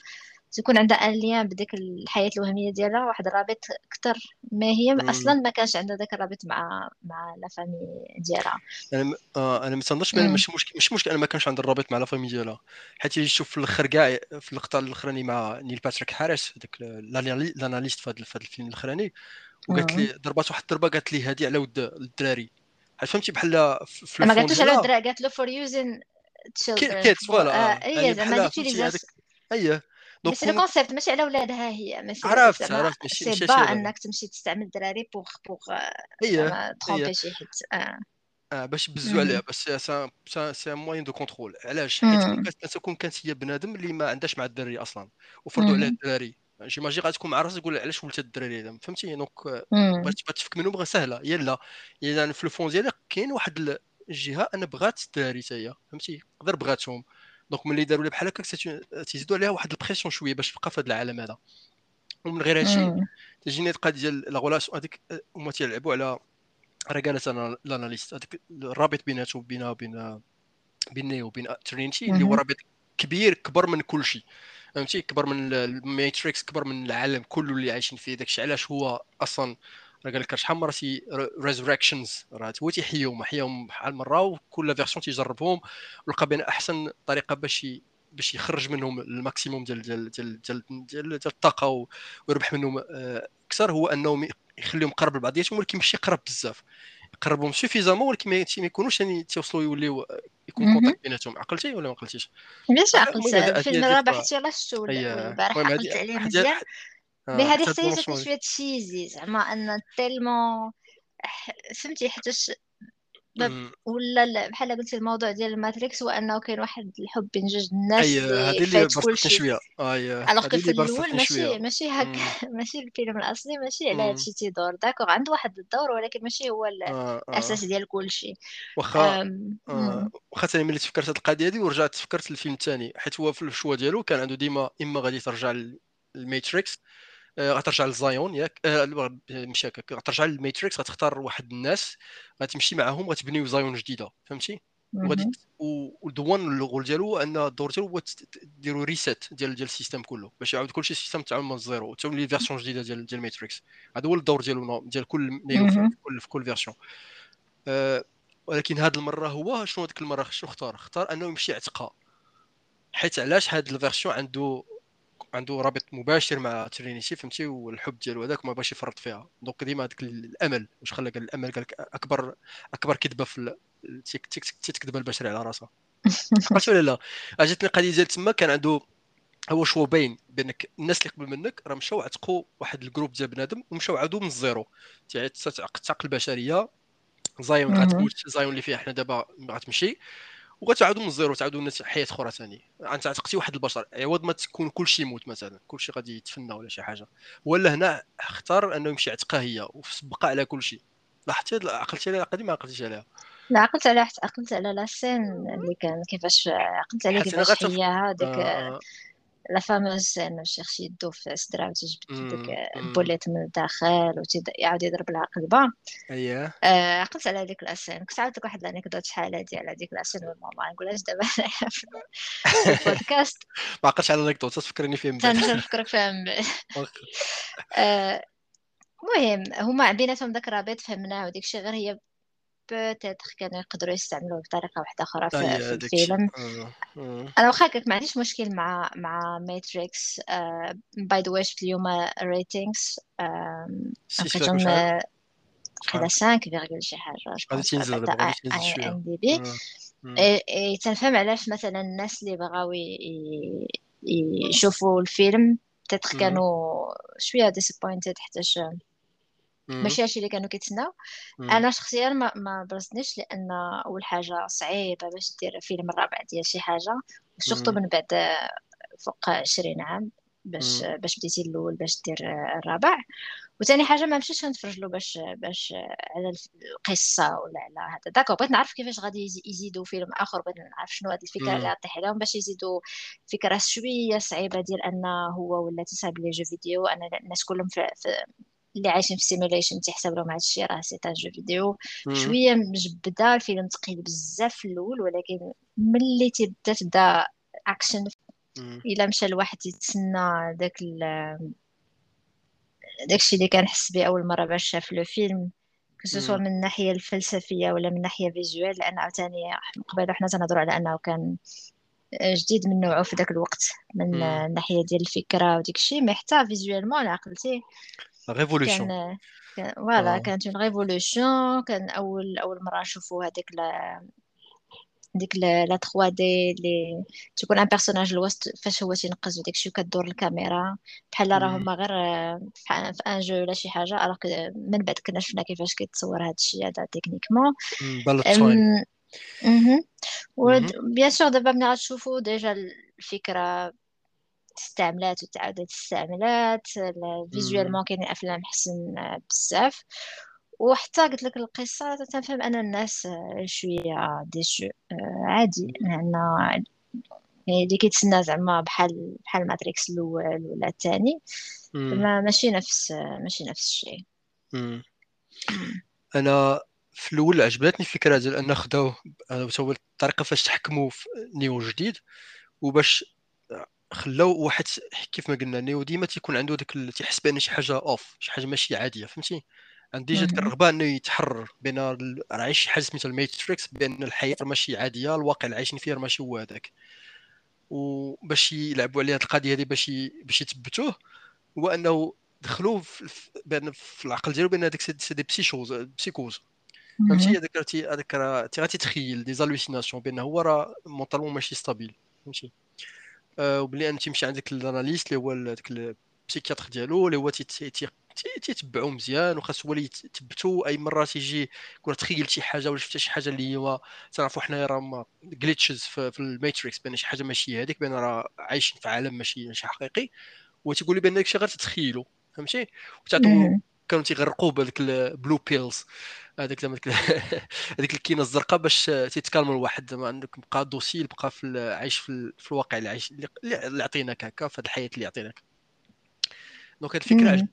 تكون عندها un lien بديك الحياة الوهمية ديالها واحد الرابط أكثر ما هي. مم. أصلا ما كانش عندها ذاك الرابط مع مع لا فامي ديالها.
أنا آه أنا ما تنظنش مش مشكل مش مشكل أنا ما كانش عندها الرابط مع la famille ديالها. حيت يشوف في الأخر كاع في اللقطة الأخراني مع نيل باتريك هاريس هذاك ال analyste في هذا الفيلم الأخراني وقالت لي ضربات واحد الضربة قالت لي هذه على ود الدراري. فهمتي؟ بحال
في ما قالتوش على الدراري قالت له for using
kids voilà
اي زعما هذيك
أييه.
donc c'est le concept ماشي على ولادها هي
ماشي عرفت عرفت. ماشي
c'est pas إنك تمشي تستعمل الدراري pour pour
هي
tromper شي حد.
آه. آه باش بزو عليها بس c'est moyen de contrôle علاش؟ حيت تكون كانت هي بنادم اللي ما عندهاش مع الدراري أصلا. وفرضوا عليه الدراري. j'imagine غتكون مع راسك تقول علاش ولت الدراري هذا؟ فهمتي؟ donc بغات تفك منهم بغا سهلة. يلا يعني في ال fond ديالي كاين واحد الجهة أنا بغات الدراري حتى هي. فهمتي؟ غير بغاتهم. donc ملي داروا لها بحال هكاك تيزيدوا عليها واحد ال pression شوية باش تبقى في هذا العالم هذا ومن غير هادشي تجيني القضية ديال la relation هذيك هما تيلعبوا على راه قالت أنا ال analyste هذاك الرابط بيناتهم بين وبين بين نيو وبين ترينتي اللي هو رابط كبير كبر من كل شيء فهمتي كبر من الماتريكس كبر من العالم كله اللي عايشين فيه داكشي علاش هو أصلا راه قال لك شحال مره تي resurrections راه هو تيحيهم حياهم بحال مرة وكل version تيجربهم ولقى بين أحسن طريقة باش باش يخرج منهم ال maximum ديال ديال ديال ديال, ديال, الطاقة ويربح منهم أكثر هو أنهم يخليهم قرب لبعضياتهم ولكن ماشي قرب بزاف. يقربهم suffisamment ولكن ما يكونوش يعني تيوصلوا يوليو يكون contact بيناتهم. عقلتي ولا ما عقلتيش؟
bien عقلت الفيلم الرابع حتى يلاه شفتو البارح عقلت عليه مزيان. mais هذه حتى هي جاتني شوية cheesy؟ زعما أن tellement فهمتي؟ حيتاش ولا بحال قلتي الموضوع ديال الماتريكس هو أنه كاين واحد الحب بين جوج الناس
اييه هذه اللي برشتني شوية. اييه
alors في الأول ماشي ماشي هكا [LAUGHS] ماشي الفيلم الأصلي ماشي على هادشي تيدور d'accord عنده واحد الدور ولكن ماشي هو آه، آه. الأساس ديال كل شيء
واخا آه، واخا ثاني ملي تفكرت هذه القضية هذه ورجعت تفكرت الفيلم الثاني حيت هو في ال choix ديالو كان عنده ديما إما غادي ترجع للماتريكس غترجع للزايون ياك ماشي هكاك غترجع للماتريكس غتختار واحد الناس غتمشي معاهم غتبنيو زايون جديدة فهمتي؟ وغادي والدوان ال rôle ديالو أن الدور ديالو هو ديروا reset ديال ديال ال système كله باش يعاود كلشي ال système تعاود من ال zéro تولي version جديدة ديال ديال ماتريكس هذا هو الدور ديالو ديال كل في كل في كل version أه ولكن هذه المرة هو شنو هذيك المرة شنو اختار؟ اختار أنه يمشي يعتقها حيت علاش هذا ال version عنده عنده رابط مباشر مع ترينيتي فهمتي والحب ديالو هذاك ما باش يفرط فيها. donc ديما هذاك الأمل. واش خلى قال الأمل؟ قال لك أكبر أكبر كذبة في تكذب البشرية على راسها. [LAUGHS] عرفتي ولا لا؟ عجبتني القضية ديال تما كان عنده هو شو باين بأنك الناس اللي قبل منك راه مشاو عتقوا واحد ال groupe ديال بنادم ومشاو عادوا من الزيرو تعقد البشرية. زايون غتموت زايون اللي فيها حنا دابا غتمشي. وغتعاودوا من الزيرو تعاودوا الناس حياة أخرى ثاني انت عتقتي واحد البشر عوض ما تكون كل شيء يموت مثلا كل شيء غادي يتفنى ولا شي حاجة ولا هنا اختار أنه يمشي يعتقها هي وسبق على كل شيء لاحظتي عقلتي عليها قديم ما عقلتيش عليها
لا عقلت على عقلت على la scène اللي كان كيفاش عقلت على كيفاش هي هذيك. آه. la fameuse انه الشيخ يدو في صدرها وتجبد ديك ال boulette من الداخل ويعاود يضرب لها قلبه
اييه
عقلت على هذيك la scène كنت عاودت لك واحد l'anecdote شحال هادي على هذيك la scène والماما نقولهاش دابا في البودكاست
ما عقلتش على l'anecdote تفكرني فيها
من بعد نفكرك فيها من المهم هما بيناتهم داك الرابط فهمناه وديك الشيء غير هي peut-être كانوا يقدروا يستعملوه بطريقه واحدة أخرى في, في الفيلم. أنا واخا هكاك ما عنديش مشكل مع مع ماتريكس by the way شفت اليوم ratings لقيتهم على 5 virgule شي حاجة غادي تنزل دابا IMDb تنفهم علاش مثلا الناس اللي بغاو يشوفوا الفيلم peut-être كانوا شوية disappointed حتىش ماشي هادشي اللي كانوا كيتسناو. أنا شخصيا ما, ما برزنيش لأن أول حاجة صعيبة باش دير فيلم الرابع ديال شي حاجة و surtout من بعد فوق 20 عام باش باش بديتي الأول باش دير الرابع. وثاني حاجة ما مشيتش نتفرج له باش باش على القصة ولا على هذا. d'accord بغيت نعرف كيفاش غادي يزيدوا فيلم آخر بغيت نعرف شنو هذه الفكرة اللي غطيح عليهم باش يزيدوا فكرة شوية صعيبة ديال أن هو ولا تيصايب les jeux vidéo. أنا الناس كلهم في, في اللي عايشين في simulation تيحسب لهم هذا الشيء راه c'est jeu vidéo شوية مجبدة الفيلم ثقيل بزاف في الأول ولكن ملي تبدا تبدا اكشن إلا مشى الواحد يتسنى داك داكشي اللي كنحس به أول مرة باش شاف le film que ce soit من الناحيه الفلسفية ولا من الناحيه visuelle لأن عاوتاني قبل حنا تنهضروا على أنه كان جديد من نوعه في ذاك الوقت من الناحيه ديال الفكرة وديك الشيء mais حتى visuellement عقلتي
révolution
كان voilà آه. كانت une révolution كان اول أول مرة نشوفوا هذيك لا ديك la 3D اللي تكون un personnage الوسط فاش هو تينقز وديك الشيء كدور الكاميرا. بحال راه هما غير في un jeu ولا شي حاجة alors من بعد كنا شفنا كيفاش كيتصور هذا الشيء هذا techniquement. bien sûr دابا ملي غتشوفوا déjà الفكرة استعملات وتعاودت استعملات visuellement كاين افلام حسن بزاف. وحتى قلت لك القصة تنفهم أن الناس شوية déçus آه، عادي. لأن يعني اللي كيتسنى زعما بحال بحال ماتريكس الأول ولا الثاني ماشي نفس ماشي نفس الشيء.
أنا في الأول عجبتني الفكرة ديال أن خداو الطريقة فاش تحكموا في نيو جديد وباش خلاو واحد كيف ما قلنا نيو ديما تيكون عنده داك تيحس بأن شي حاجة اوف شي حاجة ماشي عادية فهمتي؟ عندي جات الرغبه انه يتحرر بين راه عايش شي حاجة سميتها الماتريكس بأن الحياة ماشي عادية الواقع اللي عايشين فيه ماشي هو هذاك. وباش يلعبوا على هذه القضية هذه باش باش يثبتوه هو إنه دخلوا في بأن في العقل ديالو بأن هذاك سي دي بسيشوز بسيكوز فهمتي؟ هذاك هذاك راه تيغاتيتخيل des hallucinations بان هو راه mentalement ماشي stable فهمتي؟ وبلي انت تمشي عندك l'analyste اللي هو داك ال psychiatre ديالو اللي هو تيتبعو مزيان وخاص هو اللي يثبتو أي مرة تيجي يقول تخيل شي حاجة ولا شفت شي حاجة اللي هو تنعرفوا حنايا راه glitches في, في الماتريكس بان شي حاجة ماشي هذيك بان راه عايشين في عالم ماشي ماشي حقيقي. وتيقول لي بان داكشي غير تتخيلوا فهمتي؟ وتعطوا كانوا تيغرقوا بهذيك ال blue pills هذاك زعما هذيك [LAUGHS] الكينة الزرقاء باش تي تكالم الواحد زعما عندك بقى docile بقى في عايش في, في الواقع اللي عايش اللي عطيناك هكا في هذه الحياة اللي عطيناك donc هاد الفكرة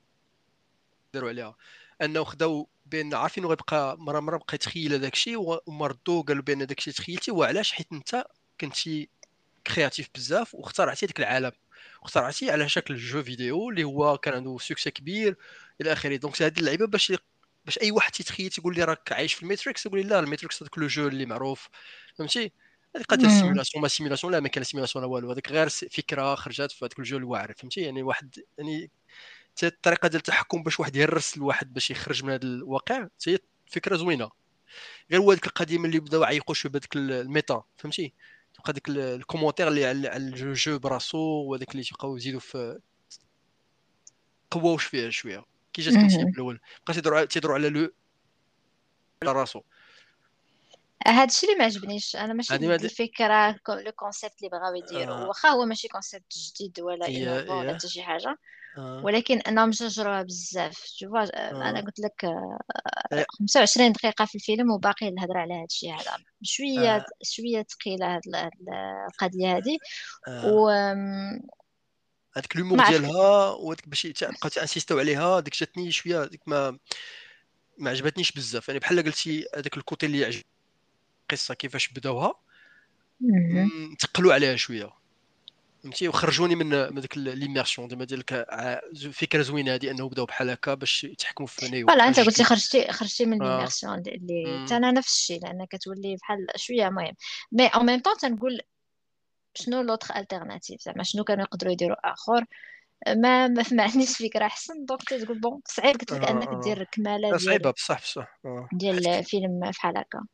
داروا عليها. أنه خداو بان عارفين غيبقى مره مرة بقى يتخيل هذاك الشيء وما ردو قالوا بأن داك الشيء تخيلتي وعلاش؟ حيت أنت كنتي créatif بزاف واخترعتي داك العالم. واخترعتي على شكل jeu vidéo اللي هو كان عنده succès كبير إلى آخره. donc هذه اللعيبة باش باش أي واحد تيتخيل تيقول لي راك عايش في الميتريكس تقول لي لا الميتريكس هذاك le jeu اللي معروف. فهمتي؟ هذه قضيه ال simulation ما simulation لا ما كان simulation لا والو. هذيك غير فكرة خرجت في هذاك ال jeu الواعر. فهمتي؟ يعني واحد يعني الطريقة ديال التحكم باش واحد يهرس الواحد باش يخرج من هذا الواقع هي فكرة زوينة. غير هو هذيك القديم اللي بداو يعيقوا شوية بهذاك ال méta. فهمتي؟ تبقى ديك ال commentaire اللي على الجو براسو وهذاك اللي تيبقاو يزيدوا في قواوش فيها شوية. كي جات كنتي في الأول بقى تيدوروا تيدوروا على لو على راسو.
هذا الشيء اللي ما عجبنيش أنا ماشي الفكرة le concept اللي بغاو يديروا آه. واخا هو ماشي concept جديد ولا innovant ولا حتى شي حاجة. آه. ولكن انهم جرجروها بزاف شوف آه. أنا قلت لك آه. 25 دقيقة في الفيلم وباقي الهضره على هذا الشيء هذا شوية آه. شوية ثقيله هذه القضية هذه آه. و
هذيك l'humour ديالها وديك باش تبقى ت insistiw عليها ديك جاتني شوية ديك ما ما عجبتنيش بزاف يعني بحال قلتي هذاك ال côté اللي عجب القصة كيفاش بداوها تقلوا عليها شوية فهمتي؟ وخرجوني من من ديك l'immersion زعما ديالك فكرة زوينة هذه أنه بداو بحال هكا باش يتحكموا في نيو
voilà أنت قلتي خرجتي خرجتي من l'immersion آه. اللي حتى أنا نفس الشيء لأن كتولي بحال شوية مهم. mais en même temps تنقول شنو l'autre alternative زعما شنو كانوا يقدروا يديروا آخر؟ ما ما, عنديش فكرة أحسن. donc تقول bon صعيب قلت لك آه أنك دير كماله ديال
صعيبة بصح بصح.
آه. ديال فيلم بحال هكا.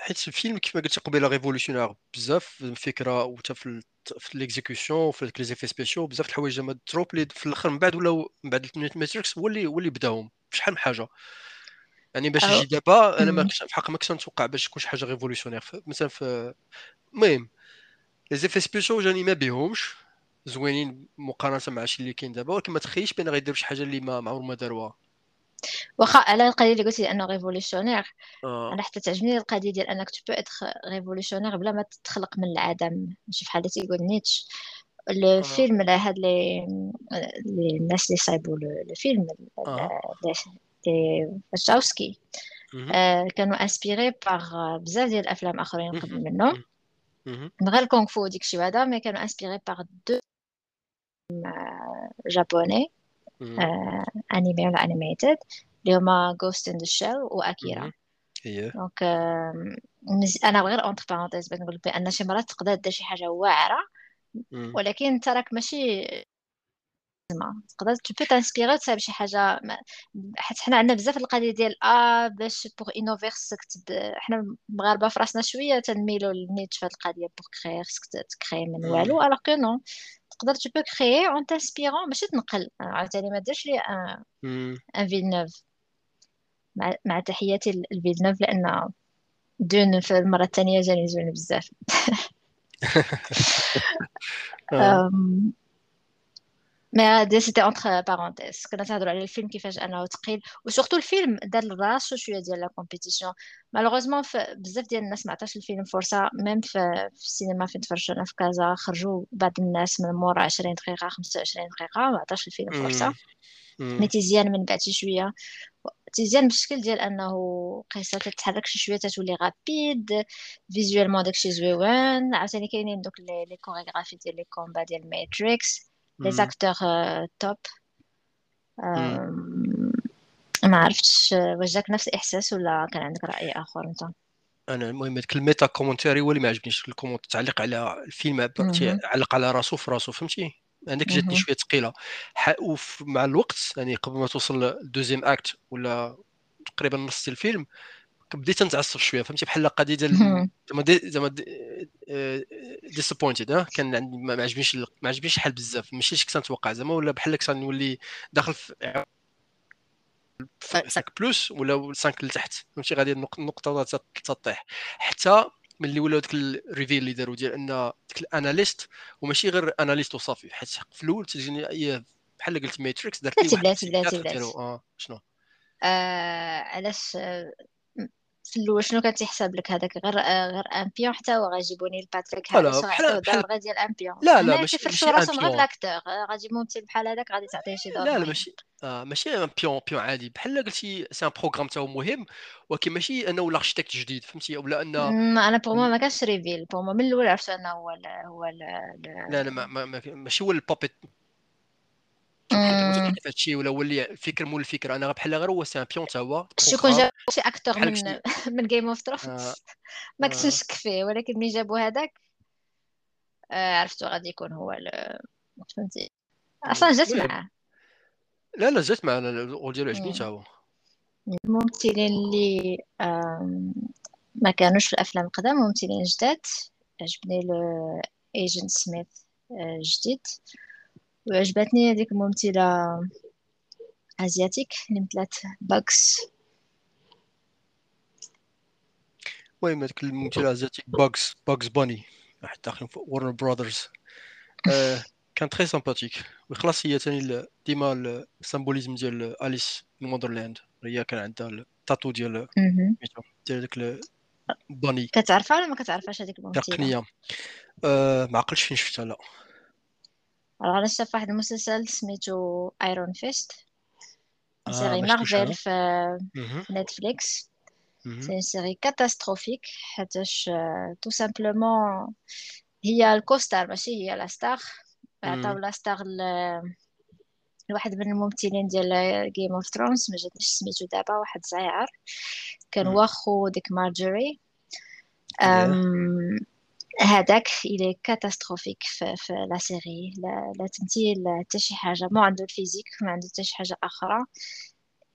حيت الفيلم كيف ما قلت قبيلة révolutionnaire بزاف في الفكرة وحتى في في وفي les effets spéciaux بزاف الحوايج زعما trop اللي في الأخر من بعد ولاو من بعد ماتريكس هو اللي هو اللي بداهم. شحال من حاجة؟ يعني باش يجي دابا أنا ما كنتش في الحق ما كنتش نتوقع باش تكون شي حاجة révolutionnaire. مثلا في المهم les effets spéciaux جاني ما بيهمش. زوينين مقارنة مع شي اللي كاين دابا ولكن ما تخيلش بأن غيديروا شي حاجة اللي ما عمر ما داروها.
واخا على القضية اللي قلتي انه révolutionnaire آه. أنا حتى تعجبني القضية ديال أنك tu peux être révolutionnaire بلا ما تخلق من العدم. ماشي بحال اللي تيقول نيتش. الفيلم على هاد لي الناس اللي صايبوا الفيلم les Wachowski كانوا inspirés par بزاف ديال الأفلام آخرين قبل منه من غير الكونغ فو وديك الشيء هذا mais كانوا inspirés par du japonais animé ولا animated اللي هما Ghost in the Shell و Akira donc أنا غير أونتر بارونتيز بغيت نقول بأن شي مرات تقدر دير شي حاجة واعرة ولكن انت راك ماشي تقدر تو بو تانسبيري تصايب شي حاجة. حيت حنا عندنا بزاف القضية ديال آه باش بوغ انوفير خصك حنا مغاربه في راسنا شوية تنميلوا للنيت في هاد القضية بوغ كريير خصك تكري من والو. الوغ كو نو تقدر تو بو كريي اون تانسبيرون ماشي تنقل. عاوتاني ما ديرش لي ان ان فيلنوف مع, مع تحياتي ل Villeneuve لأن Dune في المرة الثانية جاني زوين بزاف. [LAUGHS] [LAUGHS] mais c'était entre parenthèses كنا تهضروا على الفيلم كيفاش انه ثقيل و surtout الفيلم دار لراسو شوية ديال la compétition malheureusement بزاف ديال الناس ما عطاش الفيلم فرصه même في, في السينما فين تفرجنا في كازا خرجوا بعض الناس من مورا 20 دقيقه 25 دقيقه ما عطاش الفيلم فرصه mais تيزيان من بعد شوية تيزيان بالشكل ديال انه قصه تتحرك شي شوية تتولي rapide visuellement داكشي زويون عاوتاني كاينين donc les chorégraphies ديال les combats ديال ماتريكس les acteurs top ما عرفتش واش جاك نفس الاحساس ولا كان عندك راي اخر انت
أنا المهم هذيك ال méta commentaire هو اللي ما عجبنيش ال comment تعليق على الفيلم علق على راسو في راسو فهمتي؟ عندك جاتني شوية ثقيلة. ومع الوقت يعني قبل ما توصل للدوزيام أكت ولا تقريبا نص الفيلم بديت نتعصب شوية فهمتي؟ بحال قضيه ديال زعما زعما ديسابوينتد كان عندي ما عجبنيش ما عجبنيش الحال بزاف. ماشي كنت نتوقع زعما ولا بحال كنت نولي داخل في 5 بلوس ولا 5 لتحت فهمتي؟ غادي النقطه تطيح. حتى ملي ولاو ديك الريفيل اللي داروا ديال أن ديك الاناليست وماشي غير اناليست وصافي حيت في الأول تجيني بحال قلت ماتريكس
دارت لي بلاتي بلاتي بلاتي
شنو؟
آه علاش؟ في الأول شنو كان تيحسب لك هذاك؟ غير غير ان بيون حتى هو غيجيبوني لباتريك دور غير ديال ان بيون
لا لا ماشي ماشي
راسهم غير لاكتور غادي ممثل بحال هذاك غادي تعطيه شي دور
لا لا ماشي. آه ماشي ان بيون بيون عادي. بحال قلتي سي ان بروغرام تاعو مهم ولكن ماشي أنه لارشيتكت جديد فهمتي؟ ولا أن
أنا بور ما كانش ريفيل بور من الأول عرفت أنه هو هو
لا لا ما ماشي هو البابيت كيف هذا الشيء ولا ولي فكر مول الفكرة أنا بحال غير هو سي ان بيون تا هو.
شكون جاب شي اكتور من [LAUGHS] من جيم اوف ثرونز ما كنتش نشك فيه ولكن ملي جابوا هذاك آه، عرفتو غادي يكون هو فهمتي. أصلا جات معاه.
لا لا جات معاه ال rôle ديالو عجبني تا هو.
الممثلين اللي ما كانوش في الأفلام القدام ممثلين جداد. عجبني Agent Smith آه، جديد وعجبتني هذيك الممثلة asiatique اللي مثلات Bugs
المهم هذيك الممثلة asiatique Bugs Bugs Bunny واحد داخلين في Warner Brothers آه كان très sympathique وخلاص هي ثاني ديما ال symbolisme ديال Alice من Wonderland هي كان عندها ال tatouage ديال ديال داك bunny
كتعرفها ولا ما كتعرفهاش هذيك الممثله
تقنيه آه ما عقلتش فين شفتها لا
أنا شفت واحد المسلسل سميتو Iron Fist série Marvel في Netflix c'est série catastrophique حيتاش تو simplement هي الكوستار ماشي هي la star عطاو la star لواحد من الممثلين ديال Game of Thrones ما جاتنيش سميتو دابا واحد زعير كان واخو ديك مارجوري هذاك il est catastrophique في, في la série لا, لا تمثيل حتى شي حاجة. مو عنده ال physique ما عنده حتى شي حاجة أخرى.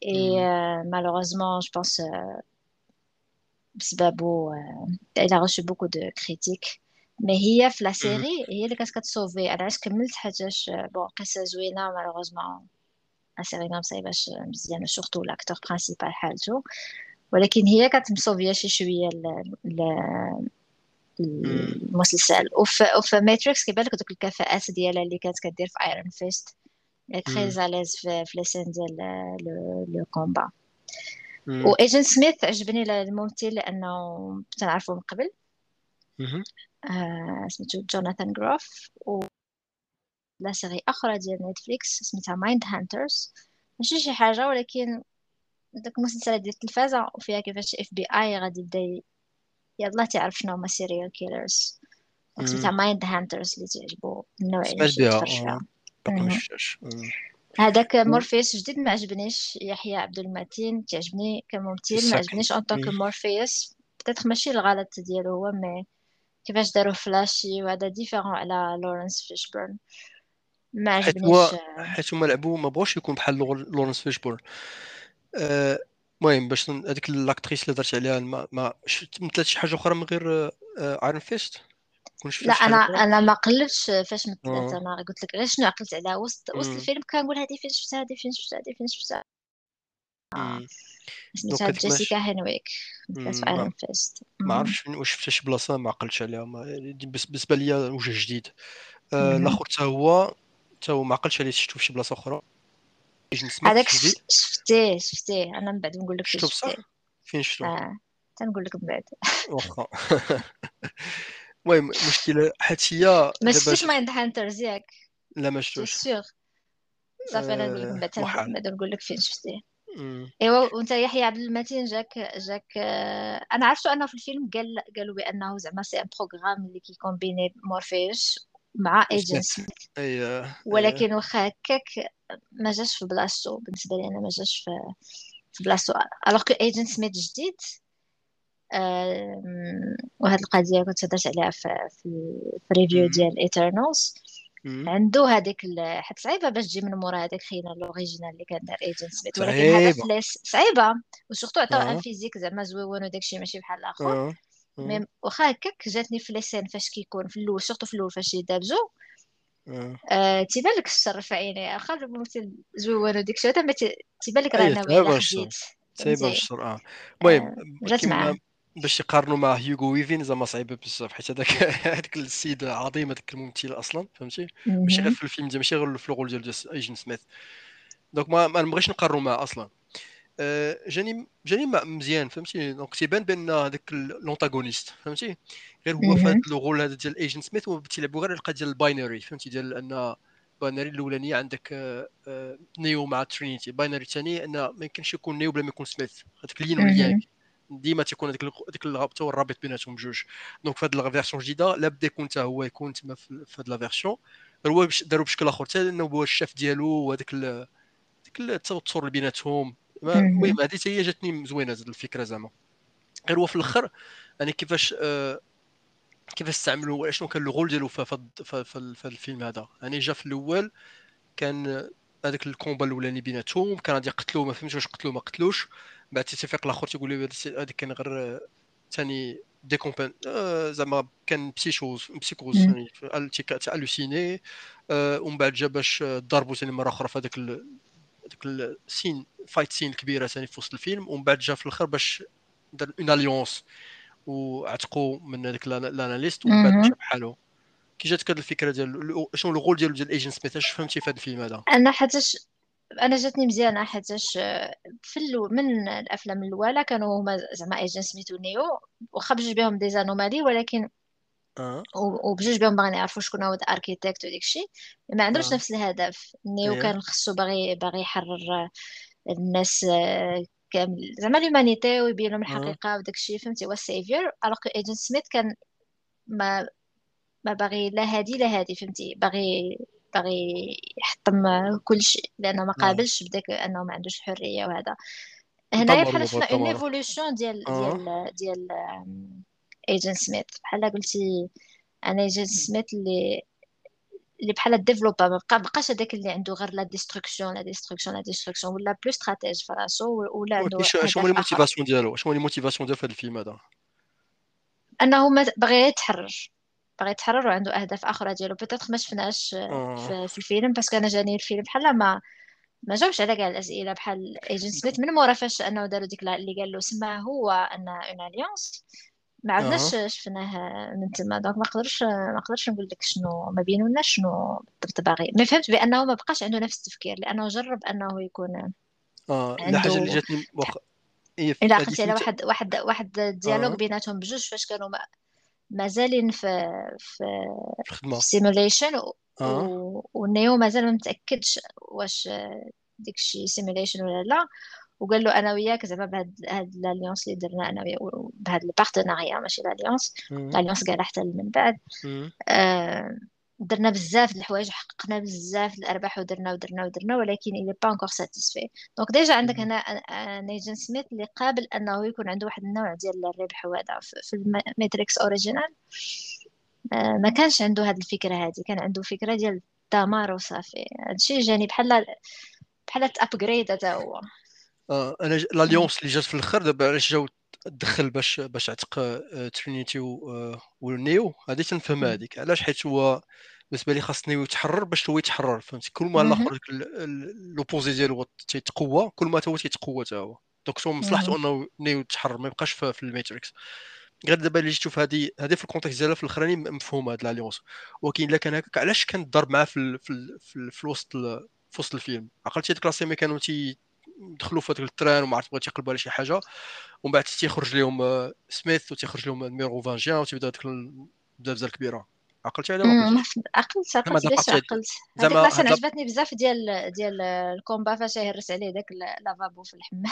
اي malheureusement je pense بسببو il a reçu beaucoup de critiques mais هي في la série هي اللي كانت كتصوفي. أنا علاش كملت حاجاش bon قصة زوينة malheureusement la série ما مصايباش مزيانه surtout l'acteur principal حالته ولكن هي كانت مصوفية شي شوية المسلسل وفي, وفي Matrix كيبان لك دوك الكفاءات ديالها اللي كانت كدير في Iron Fist très à l'aise في, les scènes ديال le combat. وايجن سميث عجبني الممثل لأنه تنعرفو من قبل. آه سميتو جوناثان جروف و la série أخرى ديال Netflix سميتها Mindhunters ماشي شي حاجة ولكن داك المسلسلات ديال التلفازة وفيها كيفاش FBI غادي يبدا يلا تعرف شنو هما serial killers سميتها Mindhunters اللي تعجبو النوع اللي
فيها. باقي ما شفتهاش
هذاك مورفيوس جديد ما عجبنيش. يحيى عبد المتين تعجبني كممثل ما عجبنيش. en tant que مورفيوس peut-être ماشي الغلط ديالو هو mais كيفاش داروا فلاشي وهذا différent على لورنس فيشبرن ما عجبنيش.
حيت هما لعبوا ما بغاوش يكون بحال لورنس فيشبرن أه المهم باش هذيك l'actrice اللي درت عليها ما, ما مثلت شي حاجة أخرى من غير Iron Fist
لا أنا أنا ما قلبتش فاش مثلت آه. أنا قلت لك غير شنو عقلت عليها؟ وسط وسط الفيلم كنقول هذه فين شفتها هذه فين شفتها هذه فين شفتها آه. سميتها جيسيكا هينويك مثلت في Iron Fist
ما عرفتش واش شفتها شي بلاصة ما عقلتش عليها بالنسبة ليا وجه جديد. آه، الآخر حتى هو حتى هو ما عقلتش عليه شفتو في شي بلاصة أخرى.
هذاك شفتيه شفتيه أنا من بعد نقول لك
شفتو بصح فين شفتو
آه تنقول لك من بعد
واخا المهم المشكلة حيت هي
ما شفتيش Mindhunters ياك
لا ما شفتوش
sûr صافي أنا نقول لك من بعد نقول لك فين شفتيه ايوا وانت يحيى عبد المتين جاك جاك أنا عرفتو انه في الفيلم قال قالوا بانه زعما c'est un programme اللي كي combiner مورفيوس مع Agent
أيوه
ولكن واخا هكاك ما جاش في بلاصتو. بالنسبة لي أنا ما جاش في في بلاصتو. alors que Agent Smith جديد وهاد القضية كنت هضرت عليها في في ال review ديال Eternals عنده هذيك حيت صعيبة باش تجي من مورا هذاك خينا ال original اللي كان دار Agent Smith ولكن هذا فلاس صعيبة. و surtout عطاو un physique زعما زويون وداكشي ماشي بحال الآخر. mais واخا هكاك جاتني في les scènes فاش كيكون في الأول surtout في الأول فاش يدابزو آه تيبان لك الشر في عيني واخا الممثل زوين وديك الشيء تيبان لك راه ناوي حديت
تيبان الشر آه المهم جات معاه باش يقارنوا مع هيوغو ويفين زعما صعيبه بزاف حيت هذاك هذاك السيد عظيم هذاك الممثل أصلا فهمتي ماشي غير في الفيلم ديال ماشي غير في ال rôle ديال Agent Smith donc ما ما نبغيش نقارنوا معاه أصلا جاني جاني مزيان فهمتي؟ donc تيبان بان هذاك l'antagoniste فهمتي؟ غير هو في هذا لو هذا ديال ايجن سميث هو تيلعبوا غير القضية ديال ال binary فهمتي؟ ديال un binary الأولانية عندك نيو مع ترينيتي binary الثاني أن ما يمكنش يكون نيو بلا ما يكون سميث هذاك ال yin وال yang ديما تيكون هذاك هذاك الرابط هو الرابط بيناتهم بجوج donc في هذه ال version الجديده لا بدا يكون حتى هو يكون تما في هذه la version هو داروا بشكل آخر حتى أنه هو الشاف ديالو وهذاك ديك التوتر اللي بيناتهم. المهم هذه هي جاتني زوينه الفكرة زعما. غير هو في الأخر يعني كيفاش آه كيفاش استعملوا شنو كان الغول ديالو في, في, في, في الفيلم هذا. يعني جا في الأول كان هذاك الكومبا الأولاني بيناتهم كان غادي يقتلوا ما فهمتش واش قتلوا ما قتلوش. بعد تيتفق الآخر تيقول لي هذاك كان غير ثاني ديكومبان آه زعما كان بسيشوز بسيكوز يعني الوسيني آه ومن بعد جا باش ضربوا ثاني مرة أخرى في هذاك هذاك ال scène fight scene الكبيرة ثاني في وسط الفيلم ومن بعد جا في الآخر باش دار une alliance وعتقوا من هذاك ال analyste ومن بعد مشى بحالو كي جاتك هذه الفكرة ديال شنو ال rôle ديالو ديال ايجن سميث اش فهمتي في هذا الفيلم هذا؟
أنا حيتاش أنا جاتني مزيانه حيتاش في اللو من الأفلام الأولى كانوا هما زعما ايجن سميث ونيو واخا بجوج بهم des anomalies ولكن
آه.
وبجوج بهم باغيين يعرفوا شكون هو ال architecte وديك الشيء ما عندوش آه. نفس الهدف. نيو كان خصو باغي باغي يحرر الناس كامل. زعما l'humanité ويبين لهم الحقيقة وداك الشيء فهمتي؟ هو السيفير الوغ ايجن سميث كان ما ما باغي لا هادي لا هادي فهمتي؟ باغي باغي يحطم كل شيء لأنه ما قابلش بداك أنه ما عندوش الحريه وهذا. هنايا بحال شفنا une évolution ديال ديال ديال ايجن سميث بحال قلتي أنا ايجن سميث اللي اللي بحال développa ما بقى بقاش هذاك اللي عنده غير la destruction la destruction la destruction ولا plus stratège في راسو ولا عنده
شنو هو ال motivation ديالو؟ شنو هو ال motivation ديالو في هذا الفيلم هذا؟
أنه باغي يتحرر. باغي يتحرر وعنده أهداف آخرى ديالو. peut-être ما شفناش آه. في, في الفيلم parce que أنا جاني الفيلم بحال ما ما جاوبش على كاع الأسئلة. بحال ايجن سميث من مورا فاش أنه داروا ديك اللي قال له سما هو un، une alliance ما عرفناش أه. شفناه من تما donc ما قدرش ما قدرش نقول لك شنو ما بينوناش شنو بالضبط باغي ما فهمت بأنه ما بقاش عنده نفس التفكير لأنه جرب أنه يكون
آه عنده الحاجة اللي جاتني وخ...
إيه الا عقلتي على واحد واحد واحد dialogue آه. بيناتهم بجوج فاش كانوا مازالين في في
الخدمه
simulation
آه.
والنيو مازال ما متأكدش واش ديك الشيء simulation ولا لا وقال له أنا وياك زعما بهاد هاد ال alliance اللي درنا أنا بهاد ال partenariat ماشي ال alliance ال alliance قال حتى من بعد. آه درنا بزاف د الحوايج وحققنا بزاف الأرباح ودرنا ودرنا ودرنا ولكن il est pas encore satisfait donc déjà عندك هنا نيجن سميث اللي قابل أنه يكون عنده واحد النوع ديال الربح وهذا في ال Matrix original آه ما كانش عنده هذه الفكرة هذه كان عنده فكرة ديال الدمار وصافي هادشي جاني بحال بحال t'upgrade حتى هو.
أنا ال alliance اللي جات في الأخر دابا علاش جاو تدخل باش باش عتق ترينيتي ونيو هذه تنفهم هذيك علاش؟ حيت هو بالنسبة لي خاص نيو يتحرر باش هو يتحرر فهمتي؟ كل ما الآخر l'opposé ديالو تيتقوى كل ما هو تيتقوى حتى هو. donc هو مصلحته أنه نيو يتحرر ما يبقاش في ال Matrix. غير دابا اللي تشوف هذه هذه في ال contexte ديالها في الأخراني مفهومة هذه ال alliance ولكن إلا كان هكاك علاش كان الضرب معاه في في, في, في وسط في وسط الفيلم؟ عقلتي ديك لاسيمي كانوا تي دخلوا في هذاك التران وما عرفت بغا تيقلبوا على شي حاجة. ومن بعد تيخرج لهم آه، سميث وتيخرج لهم نيميرو فانجيان وتبدا ديك البزاف الكبيره عقلتي على
عقلت عقلت علاش عقلت. زعما عجبتني بزاف ديال ديال الكومبا فاش يهرس عليه داك لافابو في الحمام.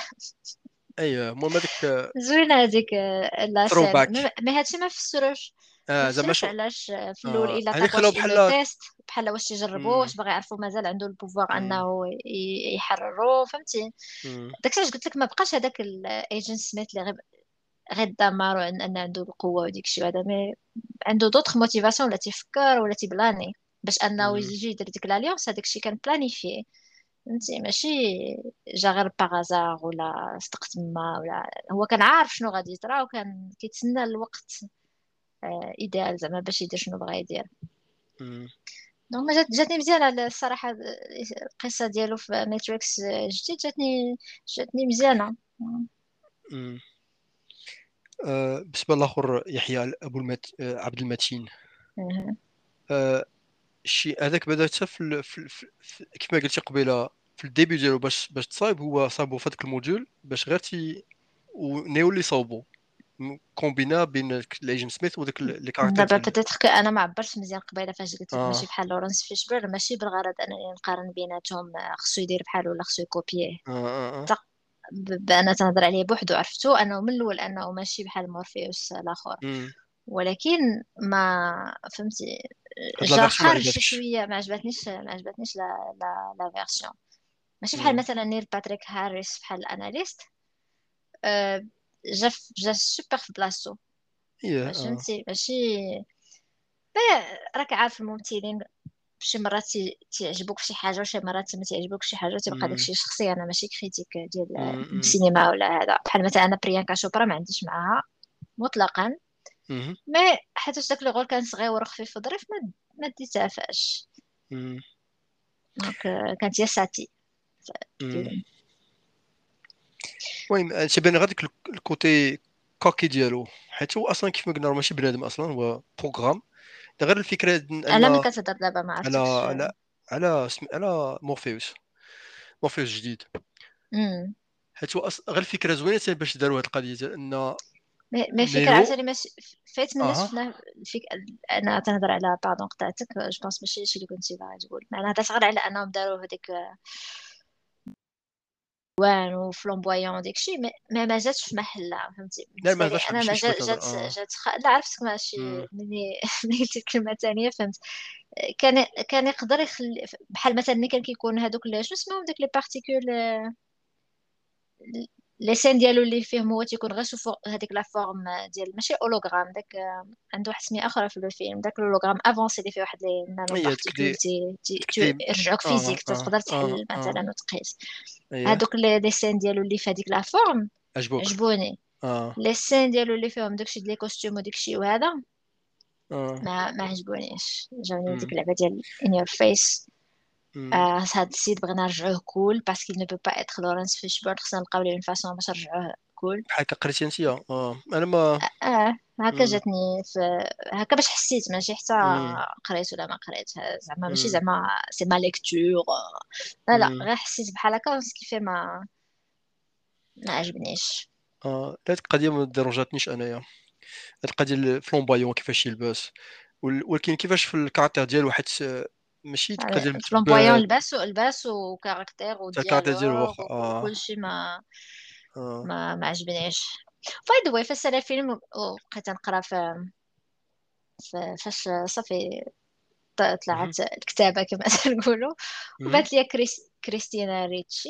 أيوه المهم هذيك
زوينة هذيك la scène mais هادشي ما فسروش.
آه زعما
شو علاش في الأول آه. إلا طاق بحال test بحال واش يجربوا واش باغي يعرفوا مازال عنده ال pouvoir أنه يحرروا فهمتي؟ داكشي علاش قلت لك ما بقاش هذاك ال Agent Smith اللي غير غير دمر وان عنده القوة وديك الشيء هذا mais عنده d'autres motivations ولا تيفكر ولا تي planifier باش أنه يجي يدير ديك ال alliance هذاك الشيء كان planifié فهمتي؟ ماشي جا غير par hasard ولا صدق تما ولا هو كان عارف شنو غادي يطرا وكان كيتسنى الوقت. idéal زعما باش يدير شنو بغا يدير. donc جات جاتني مزيانه الصراحة القصة ديالو في Matrix جديد جاتني جاتني مزيانة.
أه بالنسبة للاخر يحيى أبو المت... عبد المتين. أه الشيء هذاك بدأ حتى في, في... في... كما قلتي قبيلة في ال début ديالو باش باش تصايب هو صابو في هذاك ال module باش غير تي ونيو اللي صوبو combina بين ليجن سميث وداك les caractères
دابا peut-être que أنا ما عبرتش مزيان قبيلة فاش قلت لك آه. ماشي بحال Laurence Fishburne ماشي بالغرض أنني نقارن بيناتهم خصو يدير بحال ولا خصو ي copier
آه آه.
آه. بان تنهضر عليه بوحدو عرفتو؟ أنه من الأول أنه ماشي بحال مورفيوس الآخر. ولكن ما فهمتي جا خارج شوية ما عجبتنيش ما عجبتنيش لا لا la version ماشي بحال مثلا Neil Patrick Harris بحال ال Analyst. أه جا جا سوبر في بلاصتو. فهمتي؟ ماشي. راك عارف الممثلين شي مرات تيعجبوك شي حاجة وشي مرات ما تعجبوك شي حاجة تبقى داكشي شخصي. أنا ماشي critique ديال السينما ولا هذا. بحال مثلا أنا بريانكا شوبرا ما عنديش معاها مطلقا. مي حيت داك لو غول كان صغير وخفيف وظريف ما ما ديتها دونك كانت هي ساتي.
المهم تيبان غير ديك الكوتي كوكي ديالو حيت هو أصلا كيف ما قلنا ماشي بنادم أصلا هو بروغرام. غير الفكرة
أنا ملي كتهضر دابا ما
عرفتش على على على على مورفيوس. مورفيوس جديد. حيت هو غير الفكرة زوينة باش داروا هذه القضية أن
مي الفكرة عاوتاني ماشي فايت الناس شفنا فيك أنا تنهضر على باردون قطعتك جو بونس ماشي هادشي اللي كنتي باغي تقول. معناها هضرت غير على أنهم داروا هذيك وان وفلومبويون داكشي ما ما جاتش في محلها فهمتي
لا ما جاتش
أنا ما جات جات جات خ... لا عرفتك ماشي ملي ملي قلت الكلمة الثانية فهمت كان كان يقدر يخلي بحال مثلا ملي كان كيكون هذوك شنو اسمهم داك لي بارتيكول les scènes ديالو اللي فيهم هو تيكون غير sous هذيك la forme ديال ماشي hologramme داك عنده واحد السميه أخرى في الفيلم داك ال hologramme avancé اللي فيه واحد les nano-particules يرجعوك physique تقدر تحل مثلا وتقيس. هذوك les scènes ديالو اللي في هذيك la forme عجبوني. les scènes ديالو اللي فيهم داكشي ديال les costumes وداكشي وهذا ما ما عجبونيش. جاوني ديك اللعبة ديال in your face آه هاد السيد بغينا نرجعوه cool parce qu'on peut pas être لورنس فيشبورن خصنا نلقاو ليه façon باش نرجعوه cool
بحال هكا قريتي انت أنا ما
آه هكا جاتني في هكا باش حسيت ماشي حتى قريت ولا ما قريت زعما ماشي زعما c'est ma lecture لا لا غير حسيت بحال هكا كيفاه ما ما عجبنيش
آه هاد القضية ما ديرونجاتنيش انايا هاد القضية ال flamboyant كيفاش يلبس ولكن كيفاش في ال caractère ديالو حيت ماشي ديال
flamboyant لباس لباس و
caractère ال caractère ديالو
آه. كلشي ما آه. ما ما عجبنيش. by the way فاش سالا الفيلم بقيت نقرأ في فاش صافي طلعت الكتابة كما [LAUGHS] تنقولوا. وبانت لي كريس كريستينا ريتشي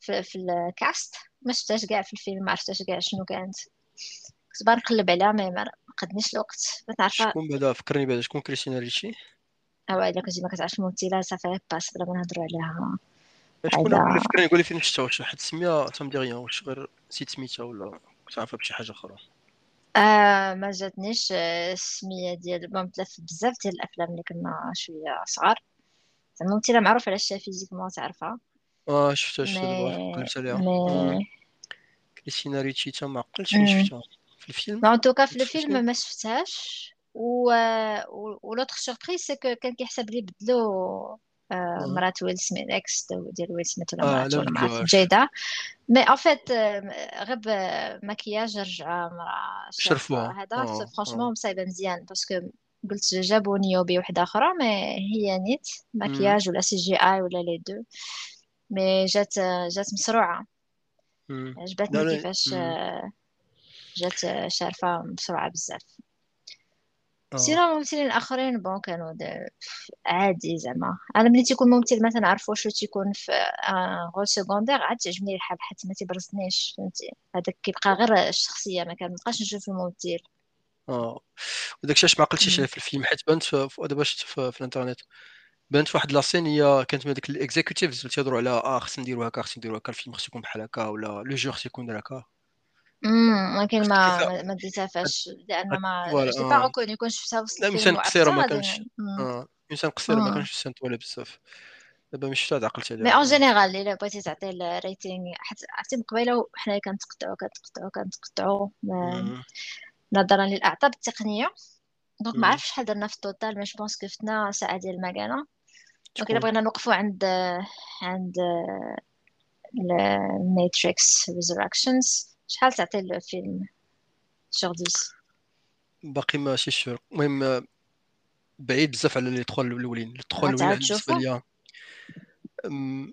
في, في ال cast. ما شفتهاش كاع في الفيلم ما عرفتهاش كاع شنو كانت. كنت باغي نقلب عليها ما قدنيش الوقت.
ما تعرفها؟ شكون بعدا فكرني بعدا شكون كريستينا ريتشي؟
أو الا كنتي ما كتعرفش الممثله صافي باس بلا ما نهضروا عليها
شكون اللي فكرني يقول لي فين شفتها واش واحد السميه تمدي ريان واش غير نسيت سميتها ولا كنت عارفها بشي حاجة أخرى.
آه ما جاتنيش آه، السمية ديال ممثله في بزاف ديال الأفلام اللي كنا شوية صغار. زعما ممثلة معروفة على الشاشة physiquement تعرفها.
آه شفتها شفتها قلبت عليها. آه. كريستينا ريتشي تا ما عقلتش فين شفتها. في الفيلم؟
en tout cas في الفيلم ما شفتهاش. و l'autre surprise c'est que كان كيحسب لي بدلو مرات ويل سميث ex ديال ويل سميث ولا مرات ولا مرات جيدة mais en fait غير مكياج رجع مرا
شرفوها
هذا franchement مصايبه مزيان parce que قلت جابوا نيوبي وحده أخرى mais هي نيت مكياج ولا CGI ولا les deux mais جات جات مسروعه عجبتني كيفاش جات شارفه مسروعه بزاف sinon الممثلين الآخرين bon كانوا عادي زعما. أنا ملي تيكون ممثل مثلا نعرف واش تيكون في rôle secondaire عاد تعجبني الحال حتى ما تيبرزنيش. فهمتي؟ هذاك كيبقى غير الشخصية ما كنبقاش نشوف الممثل.
آه. وداك الشيء ما عقلتيش في الفيلم حيت بانت دابا شفت في, في الإنترنت. بانت واحد لاسين هي كانت من ديك الاكزيكوتيفز اللي تيهضروا على آه خصنا نديرو هكا خصنا نديرو هكا الفيلم خصو يكون بحال هكا ولا لو جو خصو يكون هكا.
امم ولكن ما ما ديتها فاش لأن ما جي با ريكوني كون شفتها وسط
لا إنسان قصيره ما كانش آه إنسان قصيره ما كانش سنتوالي بزاف. دابا مش شفتها عقلت عليها.
مي أون جينيرال إلا بغيتي تعطي الريتينغ عرفتي من قبيله حنا كنتقطعوا كنتقطعوا كنتقطعوا نظرا للأعطاب التقنية. donc ما عرفتش شحال درنا في ال total mais je pense que فتنا ساعة ديال المكانة. donc إلا بغينا نوقفوا عند عند الماتريكس ريزركشنز شحال تعطي الفيلم sur 10
باقي ماشي sûr. المهم بعيد بزاف على les trois الأولين. les trois الأولين بالنسبة ليا.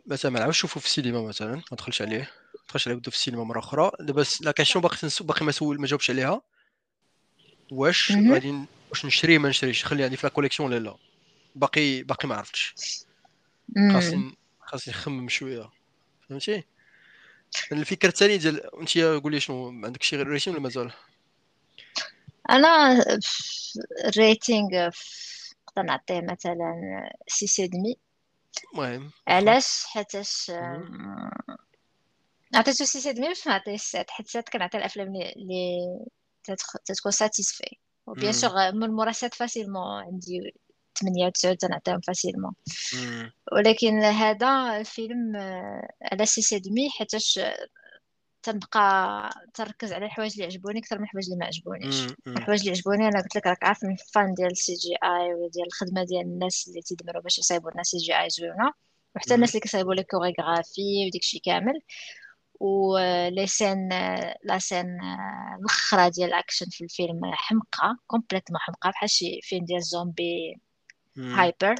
مثلا ما نعاودش نشوفو في السينما مثلا ما ندخلش عليه. ما ندخلش عليه في السينما مرة أخرى. دابا la question باقي باقي ما سول ما جاوبش عليها. واش غادي واش نشريه ما نشريش؟ نخليه عندي في la collection ولا لا. باقي باقي ما عرفتش. خاصني خاصني نخمم شوية. فهمتي؟ الفكرة الثانية ديال انت قولي شنو عندك شي rating ولا مازال؟
أنا ال rating نقدر نعطيه مثلا six et demi
المهم.
علاش؟ حيتاش عطيتو six et demi باش ما نعطيه sept حيت sept كنعطي الأفلام اللي تتكون satisfait و bien sûr من مراسات facilement عندي 8 9 تنعطيهم facilement. ولكن هذا الفيلم على six et demi حيتاش تنبقى تركز على الحوايج اللي عجبوني أكثر من الحوايج اللي ما عجبونيش. الحوايج اللي عجبوني أنا قلت لك راك عارف من fan ديال ال CGI وديال الخدمة ديال الناس اللي تيدمروا باش يصايبوا لنا CGI زوينة. وحتى الناس اللي كيصايبوا les chorégraphies وديك الشيء كامل. و les scènes la scène الأخرى ديال الاكشن في الفيلم حمقى complètement حمقى بحال شي فيلم ديال زومبي hyper.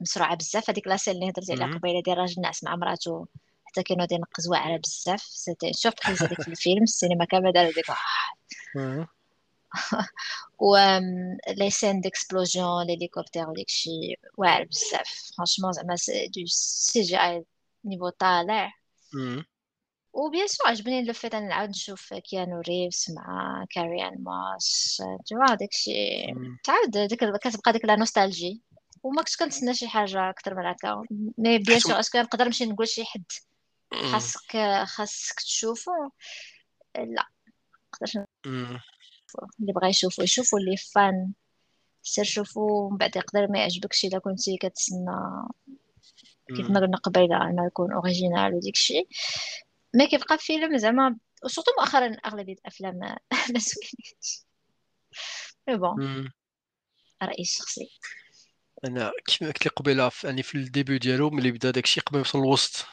مسرعه بزاف. هذيك la scène اللي هضرتي عليها قبيلة ديال راجل ناعس مع مراته حتى كانوا دي نقز واعرة بزاف. c'était surprise هذيك الفيلم السينما كاملة داروا ديك [LAUGHS] و les scènes d'explosion l'hélicoptère وديك الشيء واعر بزاف. franchement زعما du CGI niveau طالع. و bien sûr عجبني le fait أنا نعاود نشوف كيانو ريفز مع كاري آن موس توا داكشي تعاود ديك كتبقى ديك la nostalgie. وما كنتش كنتسنى شي حاجة أكثر من هكا. mais bien sûr est-ce que نقدر نمشي نقول شي حد خاصك خاصك تشوفو. لا نقدرش اللي بغا يشوفو يشوفو اللي fan سير شوفو من بعد يقدر ما يعجبكش إلا كنتي كتسنى. كيف ما قلنا قبيلة إنه يكون original وديك mais كيبقى فيلم زعما و surtout مؤخرا أغلبية الأفلام [LAUGHS] ما زوينينش mais bon رأيي الشخصي.
أنا كيف قلت لك قبيلة يعني في ال début ديالو ملي بدأ داكشي قبل ما يوصل الوسط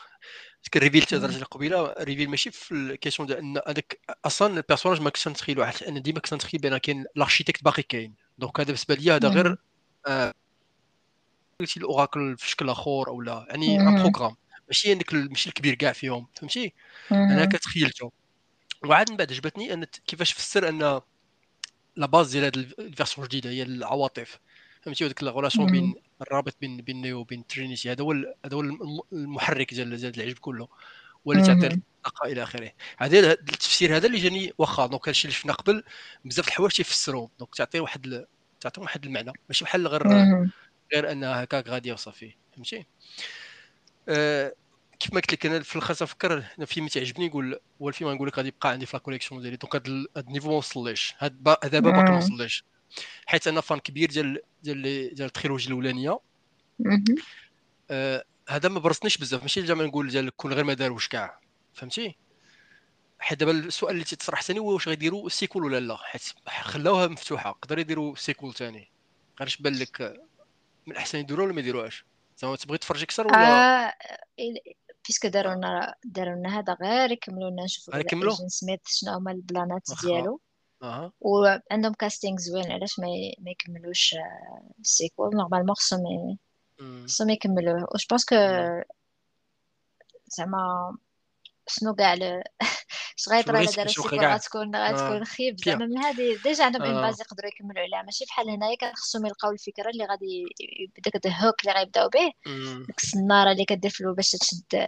ديك ال reveal تهضر على قبيلة reveal ماشي في ال question ديال إن هذاك أصلا ال personnage ما كنتش نتخيلو أنا ديما كنت نتخيل بأن كاين ال architecte باقي كاين. donc هذا بالنسبة لي هذا غير قلتي ال Oracle في شكل آخر أو لا. يعني un programme ماشي هذاك ماشي الكبير كاع فيهم فهمتي؟ أنا كتخيلته وعاد من بعد عجبتني أن كيفاش فسر أن la base ديال هذه ال version الجديدة هي العواطف. فهمتي؟ هذيك la بين الرابط بين بين نيو وبين ترينيتي. هذا هو هذا هو المحرك ديال ديال العجب كله. هو اللي تعطي الطاقه إلى آخره. هذا التفسير هذا اللي جاني واخا. donc هادشي اللي شفنا قبل بزاف الحوايج تيفسروهم donc تعطي واحد تعطي واحد المعنى. ماشي بحال غير غير أنها هكاك غادية وصافي. فهمتي؟ كيف ما قلت لك أنا في الآخر تفكر الفيلم تيعجبني نقول هو الفيلم غنقول لك غادي يبقى عندي في la collection ديالي. donc هذا ال niveau ما وصليش هذا دابا باقي ما وصليش حيت أنا fan كبير ديال ديال ديال ال trilogie الأولانية. آه هذا ما برزنيش بزاف. ماشي زعما نقول ديال كون غير ما داروش كاع. فهمتي؟ حيت دابا السؤال اللي تيطرح ثاني هو واش غيديروا sequel ولا لا؟ حيت خلاوها مفتوحة. يقدروا يديروا sequel ثاني. غير بان لك من الأحسن يديروها ولا ما يديروهاش. زعما تبغي تفرج أكثر ولا؟
آه parce que داروا لنا داروا لنا هذا غير يكملوا؟ لنا نشوفوا سميث شنو هما البلانات ديالو.
أها.
وعندهم casting زوين علاش ما ما يكملوش ال sequel normalement خصهم خصهم يكملوه. جو كو زعما شنو كاع الا داروا ال sequel غتكون غتكون خيب. زعما من هذه déjà عندهم une base يقدروا يكملوا عليها. ماشي بحال هنايا كان خصهم يلقاو الفكرة اللي غادي داك ال hook اللي غيبداو به. ديك السنارة اللي كدير في باش تشد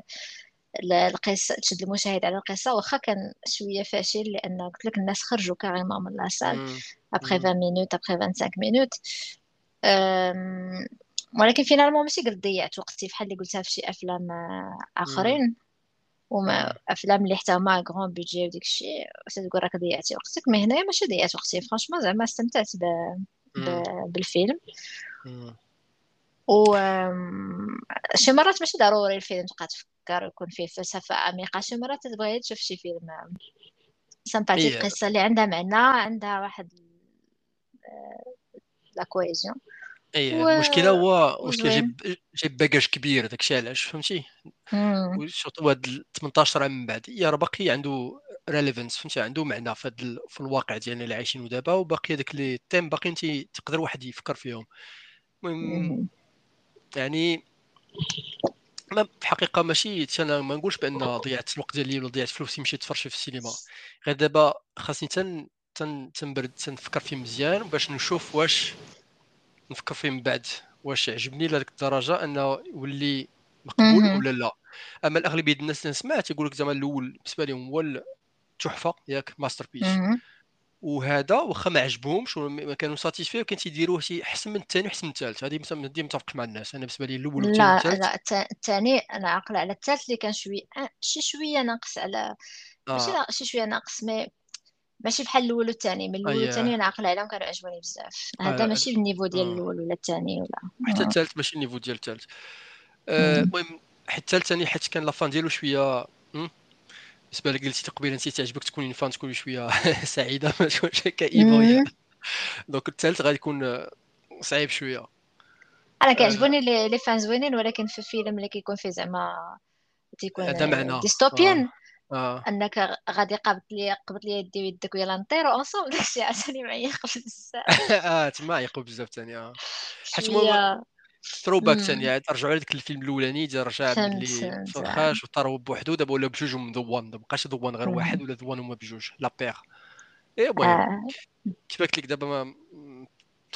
القصة تشد المشاهد على القصة. واخا كان شوية فاشل لأن قلت لك الناس خرجوا carrément من la salle après 20 minutes après 25 minutes ولكن finalement ماشي قلت ضيعت وقتي. بحال اللي قلتها في شي أفلام آخرين. وما أفلام اللي حتى هما grand budget وديك الشيء تقول راك ضيعتي وقتك. mais هنايا ماشي ضيعت وقتي. franchement زعما استمتعت ب... ب... بالفيلم. و شي مرات ماشي ضروري الفيلم تبقى تفكر يكون فيه فلسفة عميقة. شي مرات تبغي تشوف شي فيلم sympathique قصة اللي عندها معنى عندها واحد la cohésion
اي المشكلة هو المشكلة جايب جايب bagage كبير داكشي علاش فهمتي؟ و surtout هاد 18 عام من بعد. هي راه باقي عنده relevance فهمتي؟ عنده معنى في هاد في الواقع ديالنا اللي عايشين دابا وباقي هذاك les thèmes باقي انت تقدر واحد يفكر فيهم. المهم يعني ما في الحقيقة ماشي أنا ما نقولش بأن ضيعت الوقت ديالي ولا ضيعت فلوسي مشيت تفرج في السينما. غير دابا خاصني تن تن تنبرد تنفكر فيه مزيان باش نشوف واش نفكر فيه من بعد واش عجبني لهذيك الدرجة انه يولي مقبول ولا لا. أما الأغلبية الناس اللي سمعت يقول لك زعما الأول بالنسبة لهم هو التحفة ياك masterpiece وهذا واخا ما عجبهمش ما كانوا satisfaits وكان تيديروه شي أحسن من الثاني وأحسن من الثالث. هذه مثلا متفق مع الناس. أنا بالنسبة لي الأول
والثاني لا لا الثاني أنا عاقلة على الثالث اللي كان شوية شي شوية ناقص على ماشي آه. شي شوية ناقص mais ماشي بحال الأول والثاني من الأول والثاني أنا عاقله عليهم كانوا عجبوني بزاف. هذا آه. ماشي ال niveau ديال آه. الأول ولا الثاني ولا.
حتى الثالث ماشي ال niveau ديال الثالث المهم حتى الثالث ثاني حيت كان la fin ديالو شوية بالنسبة لك قلتي قبيله انت تعجبك تكوني fin تكوني شوية [LAUGHS] سعيدة ما تكونش كئيبة donc الثالث غادي يكون صعيب شوية.
أنا كيعجبوني آه. لي فان زوينين ولكن في فيلم اللي كيكون فيه زعما تيكون ديستوبيان آه. آه. أنك غادي قابط لي قبط لي يدي ويدك ويلا نطيرو اونصومبل داكشي عاوتاني معيق
بزاف [LAUGHS] آه تما عيقوا بزاف ثاني آه. حيت ثرو باك ثاني ترجعوا لذاك الفيلم الأولاني ديال رجع اللي فرخاش وطاروا بوحدو دابا ولا بجوج ذوان ما بقاش ذوان غير واحد ولا ذوان هما بجوج لا بيغ اي المهم آه. كيف قلت لك دابا ما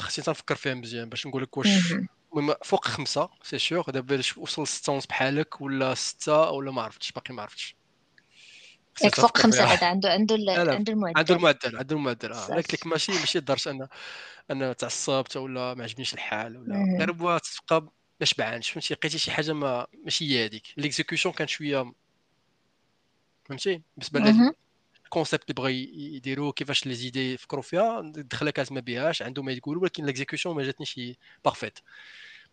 خصني تنفكر فيها مزيان باش نقول لك واش المهم فوق خمسة سي سيغ دابا وصل ستة ونص بحالك ولا ستة ولا ما عرفتش باقي ما عرفتش.
ياك فوق خمسة هذا عنده عنده عنده المعدل.
عنده المعدل عنده المعدل. آه قلت لك ماشي ماشي لدرجه ان أنا تعصبت ولا ما عجبنيش الحال ولا. غير بغا تبقى ما شبعانش فهمتي؟ لقيتي شي حاجة ما ماشي هي هذيك l'exécution كانت شوية فهمتي؟ بالنسبة لل ال concept اللي بغا يديروا كيفاش لي زيدي يفكروا فيها الدخله كانت ما بيهاش عندهم ما يقولوا ولكن l'exécution ما جاتنيش parfaite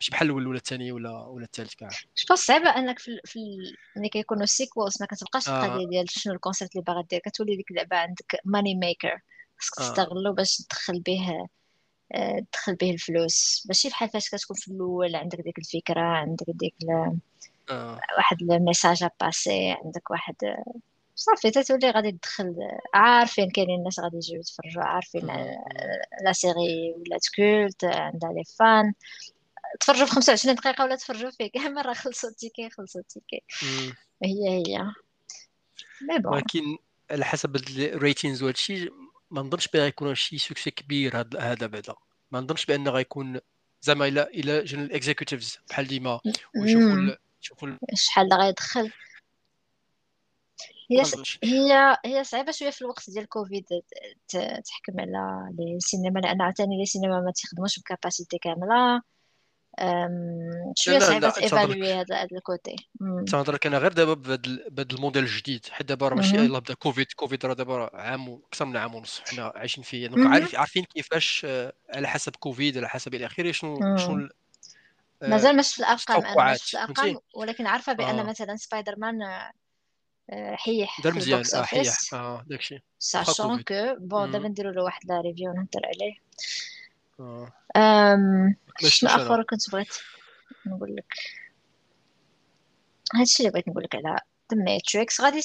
ماشي بحال الأول ولا الثاني ولا ولا الثالث كاع
جو بونس صعيبه إنك في, في ملي كيكونوا sequels ما كتبقاش آه. القضية ديال شنو ال concept اللي باغا دير كتولي ديك اللعبه عندك money maker خاصك آه. تستغلو باش تدخل به تدخل به الفلوس ماشي بحال فاش كتكون في الأول عندك ديك الفكرة عندك ديك ل... آه. واحد ال message passé عندك واحد صافي تتولي غادي تدخل عارفين كاينين الناس غادي يجيو يتفرجوا عارفين la série ولات كولت عندها les fans تفرجوا في 25 دقيقة ولا تفرجوا فيه كاع [LAUGHS] مره خلصوا ال ticket خلصوا ال ticket هي هي.
mais bon ولكن على حسب ال ratings وهادشي ما نظنش بأن غيكون شي succès كبير هذا بعدا. ما نظنش بأن غيكون زعما les les gens ال executives بحال ديما. ويشوفوا يشوفوا
شحال غيدخل. هي هي هي صعيبة شوية في الوقت ديال كوفيد تحكم على les cinémas لأن عاوتاني les cinémas ما تيخدموش ب capacité كاملة. شوية صعيبة تيفالوي هذا هذا ال côté.
تنهضر أنا غير دابا بهذا الموديل الجديد. حيت دابا راه ماشي يلاه بدا كوفيد كوفيد راه دابا عام أكثر من عام ونص حنا عايشين فيه. donc عارف عارفين كيفاش آه، على حسب كوفيد على حسب إلى آخره شنو شنو
آه، مازال مش في الأرقام أنا مش في الأرقام ولكن عارفة بأن آه. مثلا سبايدر مان آه، حيح
دار مزيان آه حيح. آه داكشي.
sachant que bon دابا نديرو له واحد la review نهضر عليه. آه. شنو اخر كنت بغيت نقول لك؟ هادشي اللي بغيت نقول لك على ذا ماتريكس غادي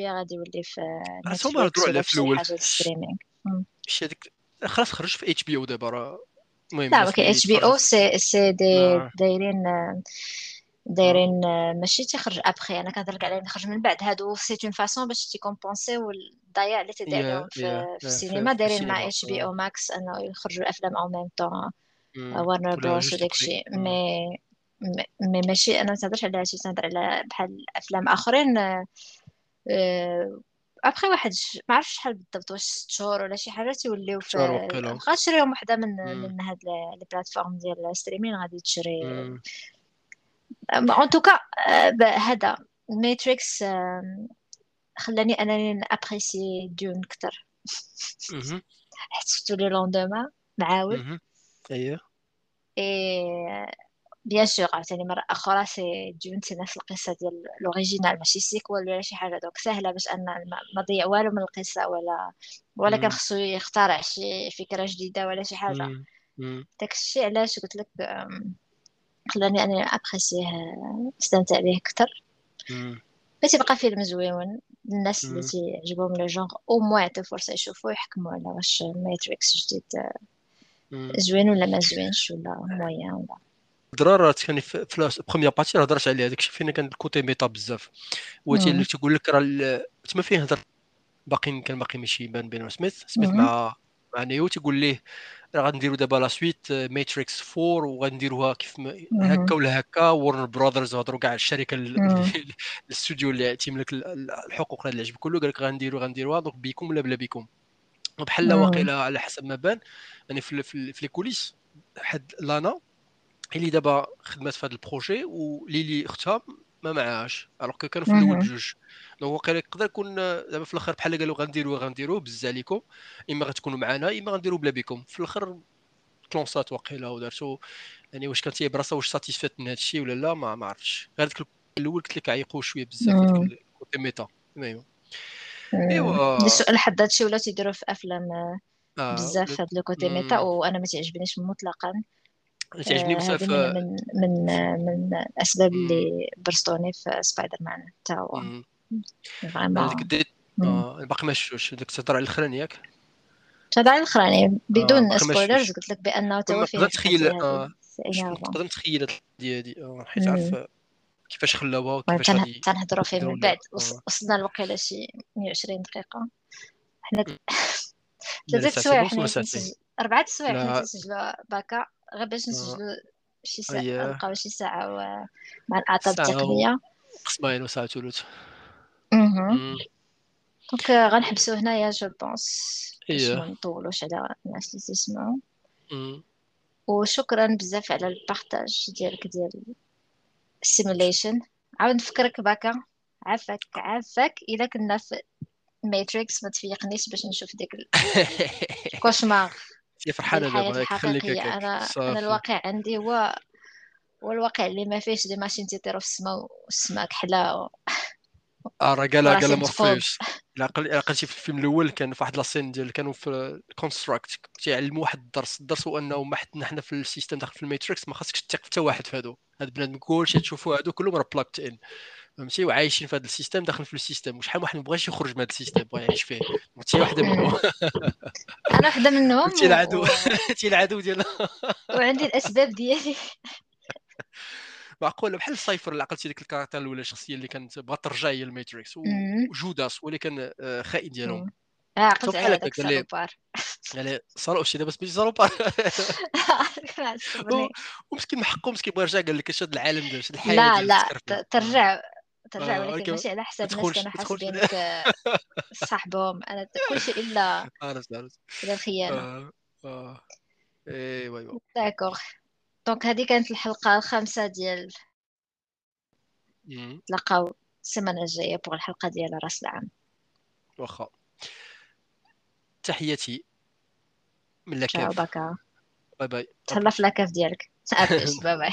غادي يولي في
نتفليكس ولا في الأول. ماشي هذيك خلاص خرج في HBO دابا راه
المهم لا HBO c'est c'est des دايرين دايرين ماشي تيخرج ابخي أنا كنهضر لك عليه نخرج من بعد. هادو c'est une façon باش تيكومبونسيو الضياع اللي تيدير في, في السينما. دايرين مع HBO Max أنه يخرجوا الافلام au même temps Warner Bros وداكشي مي مي ماشي. أنا ما تهضرش على هادشي تهضر على بحال أفلام آخرين ابخي واحد ما عرفتش شحال بالضبط واش ست شهور ولا شي حاجة تيوليو في تشريهم وحدة من من هاد les plateformes ديال ال streaming غادي تشري en tout cas هذا Matrix خلاني أنني ن apprécier دون أكثر [LAUGHS] حيت شفتو le lendemain معاود.
اييه
et bien sûr عاوتاني مرة أخرى c'est donc c'est نفس القصة ديال l'original ماشي sequel ولا شي حاجة donc سهلة باش أن ما ضيع والو من القصة ولا ولا كان خصو يخترع شي فكرة جديدة ولا شي حاجة. داك الشيء علاش قلت لك خلاني أنا apprécier أستمتع به أكثر. باش يبقى فيلم زويون الناس اللي تيعجبهم le genre أو موا يعطيو فرصه يشوفوا يحكموا على واش Matrix جديد زوين ولا ما زوينش ولا moyen ولا.
درار كان في ال première partie هضرت عليها. داكشي فين كان ال côté méta بزاف. هو اللي تيقول لك راه تما فيه هضر باقي كان باقي ماشي يبان بين سميث سميث مع مع نيو تيقول ليه راه غنديروا دابا la suite Matrix 4 وغنديروها كيف هكا ولا هكا. Warner Brothers هضروا كاع الشركة الاستوديو [LAUGHS] اللي تيملك الحقوق هذا العجب كله. قال لك غنديروا غنديروها. donc بيكم ولا بلا بيكم. بحال واقيلا على حسب ما بان يعني في, في, في les coulisses حد Lana اللي دابا خدمات في هذا ال projet و Lilly اختها ما معاهاش. alors كانوا في الأول بجوج donc واقيلا يقدر يكون دابا في الآخر بحال قالوا غنديروه غنديروه بزز عليكم إما غتكونوا معنا إما غنديروا بلا بكم. في الآخر تلونسات واقيلا ودارتو. يعني واش كانت هي براسها واش satisfaite من هذا الشيء ولا لا ما, ما عرفتش. غير ديك الأول قلت لك عيقوا شوية بزاف côté méta. المهم.
إيوا. السؤال حد هادشي ولا تيديروا في أفلام آه بزاف هاد le côté méta وأنا ما تعجبنيش مطلقا.
تعجبني بزاف
من من من الأسباب اللي برستوني في سبايدر مان حتى هو.
vraiment ديك باقي ما شفتوش. ديك تهضر على الأخراني ياك؟
تهضر على الاخراني بدون spoilers قلت لك بأنه تو
فيه تخيل نقدر نتخيل هادي؟ حيت عارف كيفاش خلاوها وكيفاش
غادي تنهضروا فيه من بعد. وصلنا الوقيلة شي 120 دقيقة. حنا ثلاثة سوايع حنا أربعة سوايع حنا تنسجلوا باكا. غير باش نسجلوا شي ساعة نبقاو شي ساعة مع الاعطاب التقنية.
قسمين وساعة ثلث
donc غنحبسو هنايا je pense باش ما نطولوش على الناس اللي تسمعوا وشكرا بزاف على ال partage ديالك ديال ال simulation عاود نفكرك باكا عافاك عافاك إلا كنا في Matrix ما تفيقنيش باش نشوف ديك ال cauchemar [LAUGHS]
هي فرحانة
دابا خليك أنا أنا الواقع عندي هو هو الواقع اللي ما فيهش des machines تيطيروا في السماء والسماء كحلة و...
آه راه قالها قالها ما فيهش إلا في الفيلم الأول كان في واحد la scène ديال كانوا في construct تيعلموا واحد الدرس. الدرس هو أنه ما حنا حنا في ال système داخل في ال Matrix ما خاصكش تثق حتى واحد في هادو. هاد بنادم كلشي تشوفوا هادو كلهم راه plugged in فهمتي؟ وعايشين في هذا ال système داخل في ال système. وشحال واحد ما بغاش يخرج من هذا ال système بغا يعيش فيه. انت واحدة منهم. [LAUGHS]
أنا واحدة منهم
انت العدو. انت [LAUGHS] العدو ديالنا [LAUGHS]
وعندي الأسباب ديالي.
معقولة بحال ال Cypher اللي عقلتي ديك ال caractère الأولى الشخصية اللي كانت بغات ترجع هي ال Matrix و Judas هو اللي كان آه، خائن ديالهم.
آه عقلت على داك ال salopard.
يعني صاروا شي دابا salopard ومسكين محقو مسكين بغى يرجع قال لك هذا العالم داز
الحياة لا لا ترجع ترجع آه، ولكن ماشي على حساب الناس كانوا حاسبينك [LAUGHS] صاحبهم. أنا كل شيء إلا [LAUGHS] إلا
الخيانة. آه ايوا ايوا
d'accord donc هذه كانت الحلقة الخامسة ديال نتلاقاو السيمانة الجاية pour الحلقة ديال رأس العام.
واخا. تحياتي من la
cave
bye bye.
تهلا في la cave ديالك. [LAUGHS] bye bye.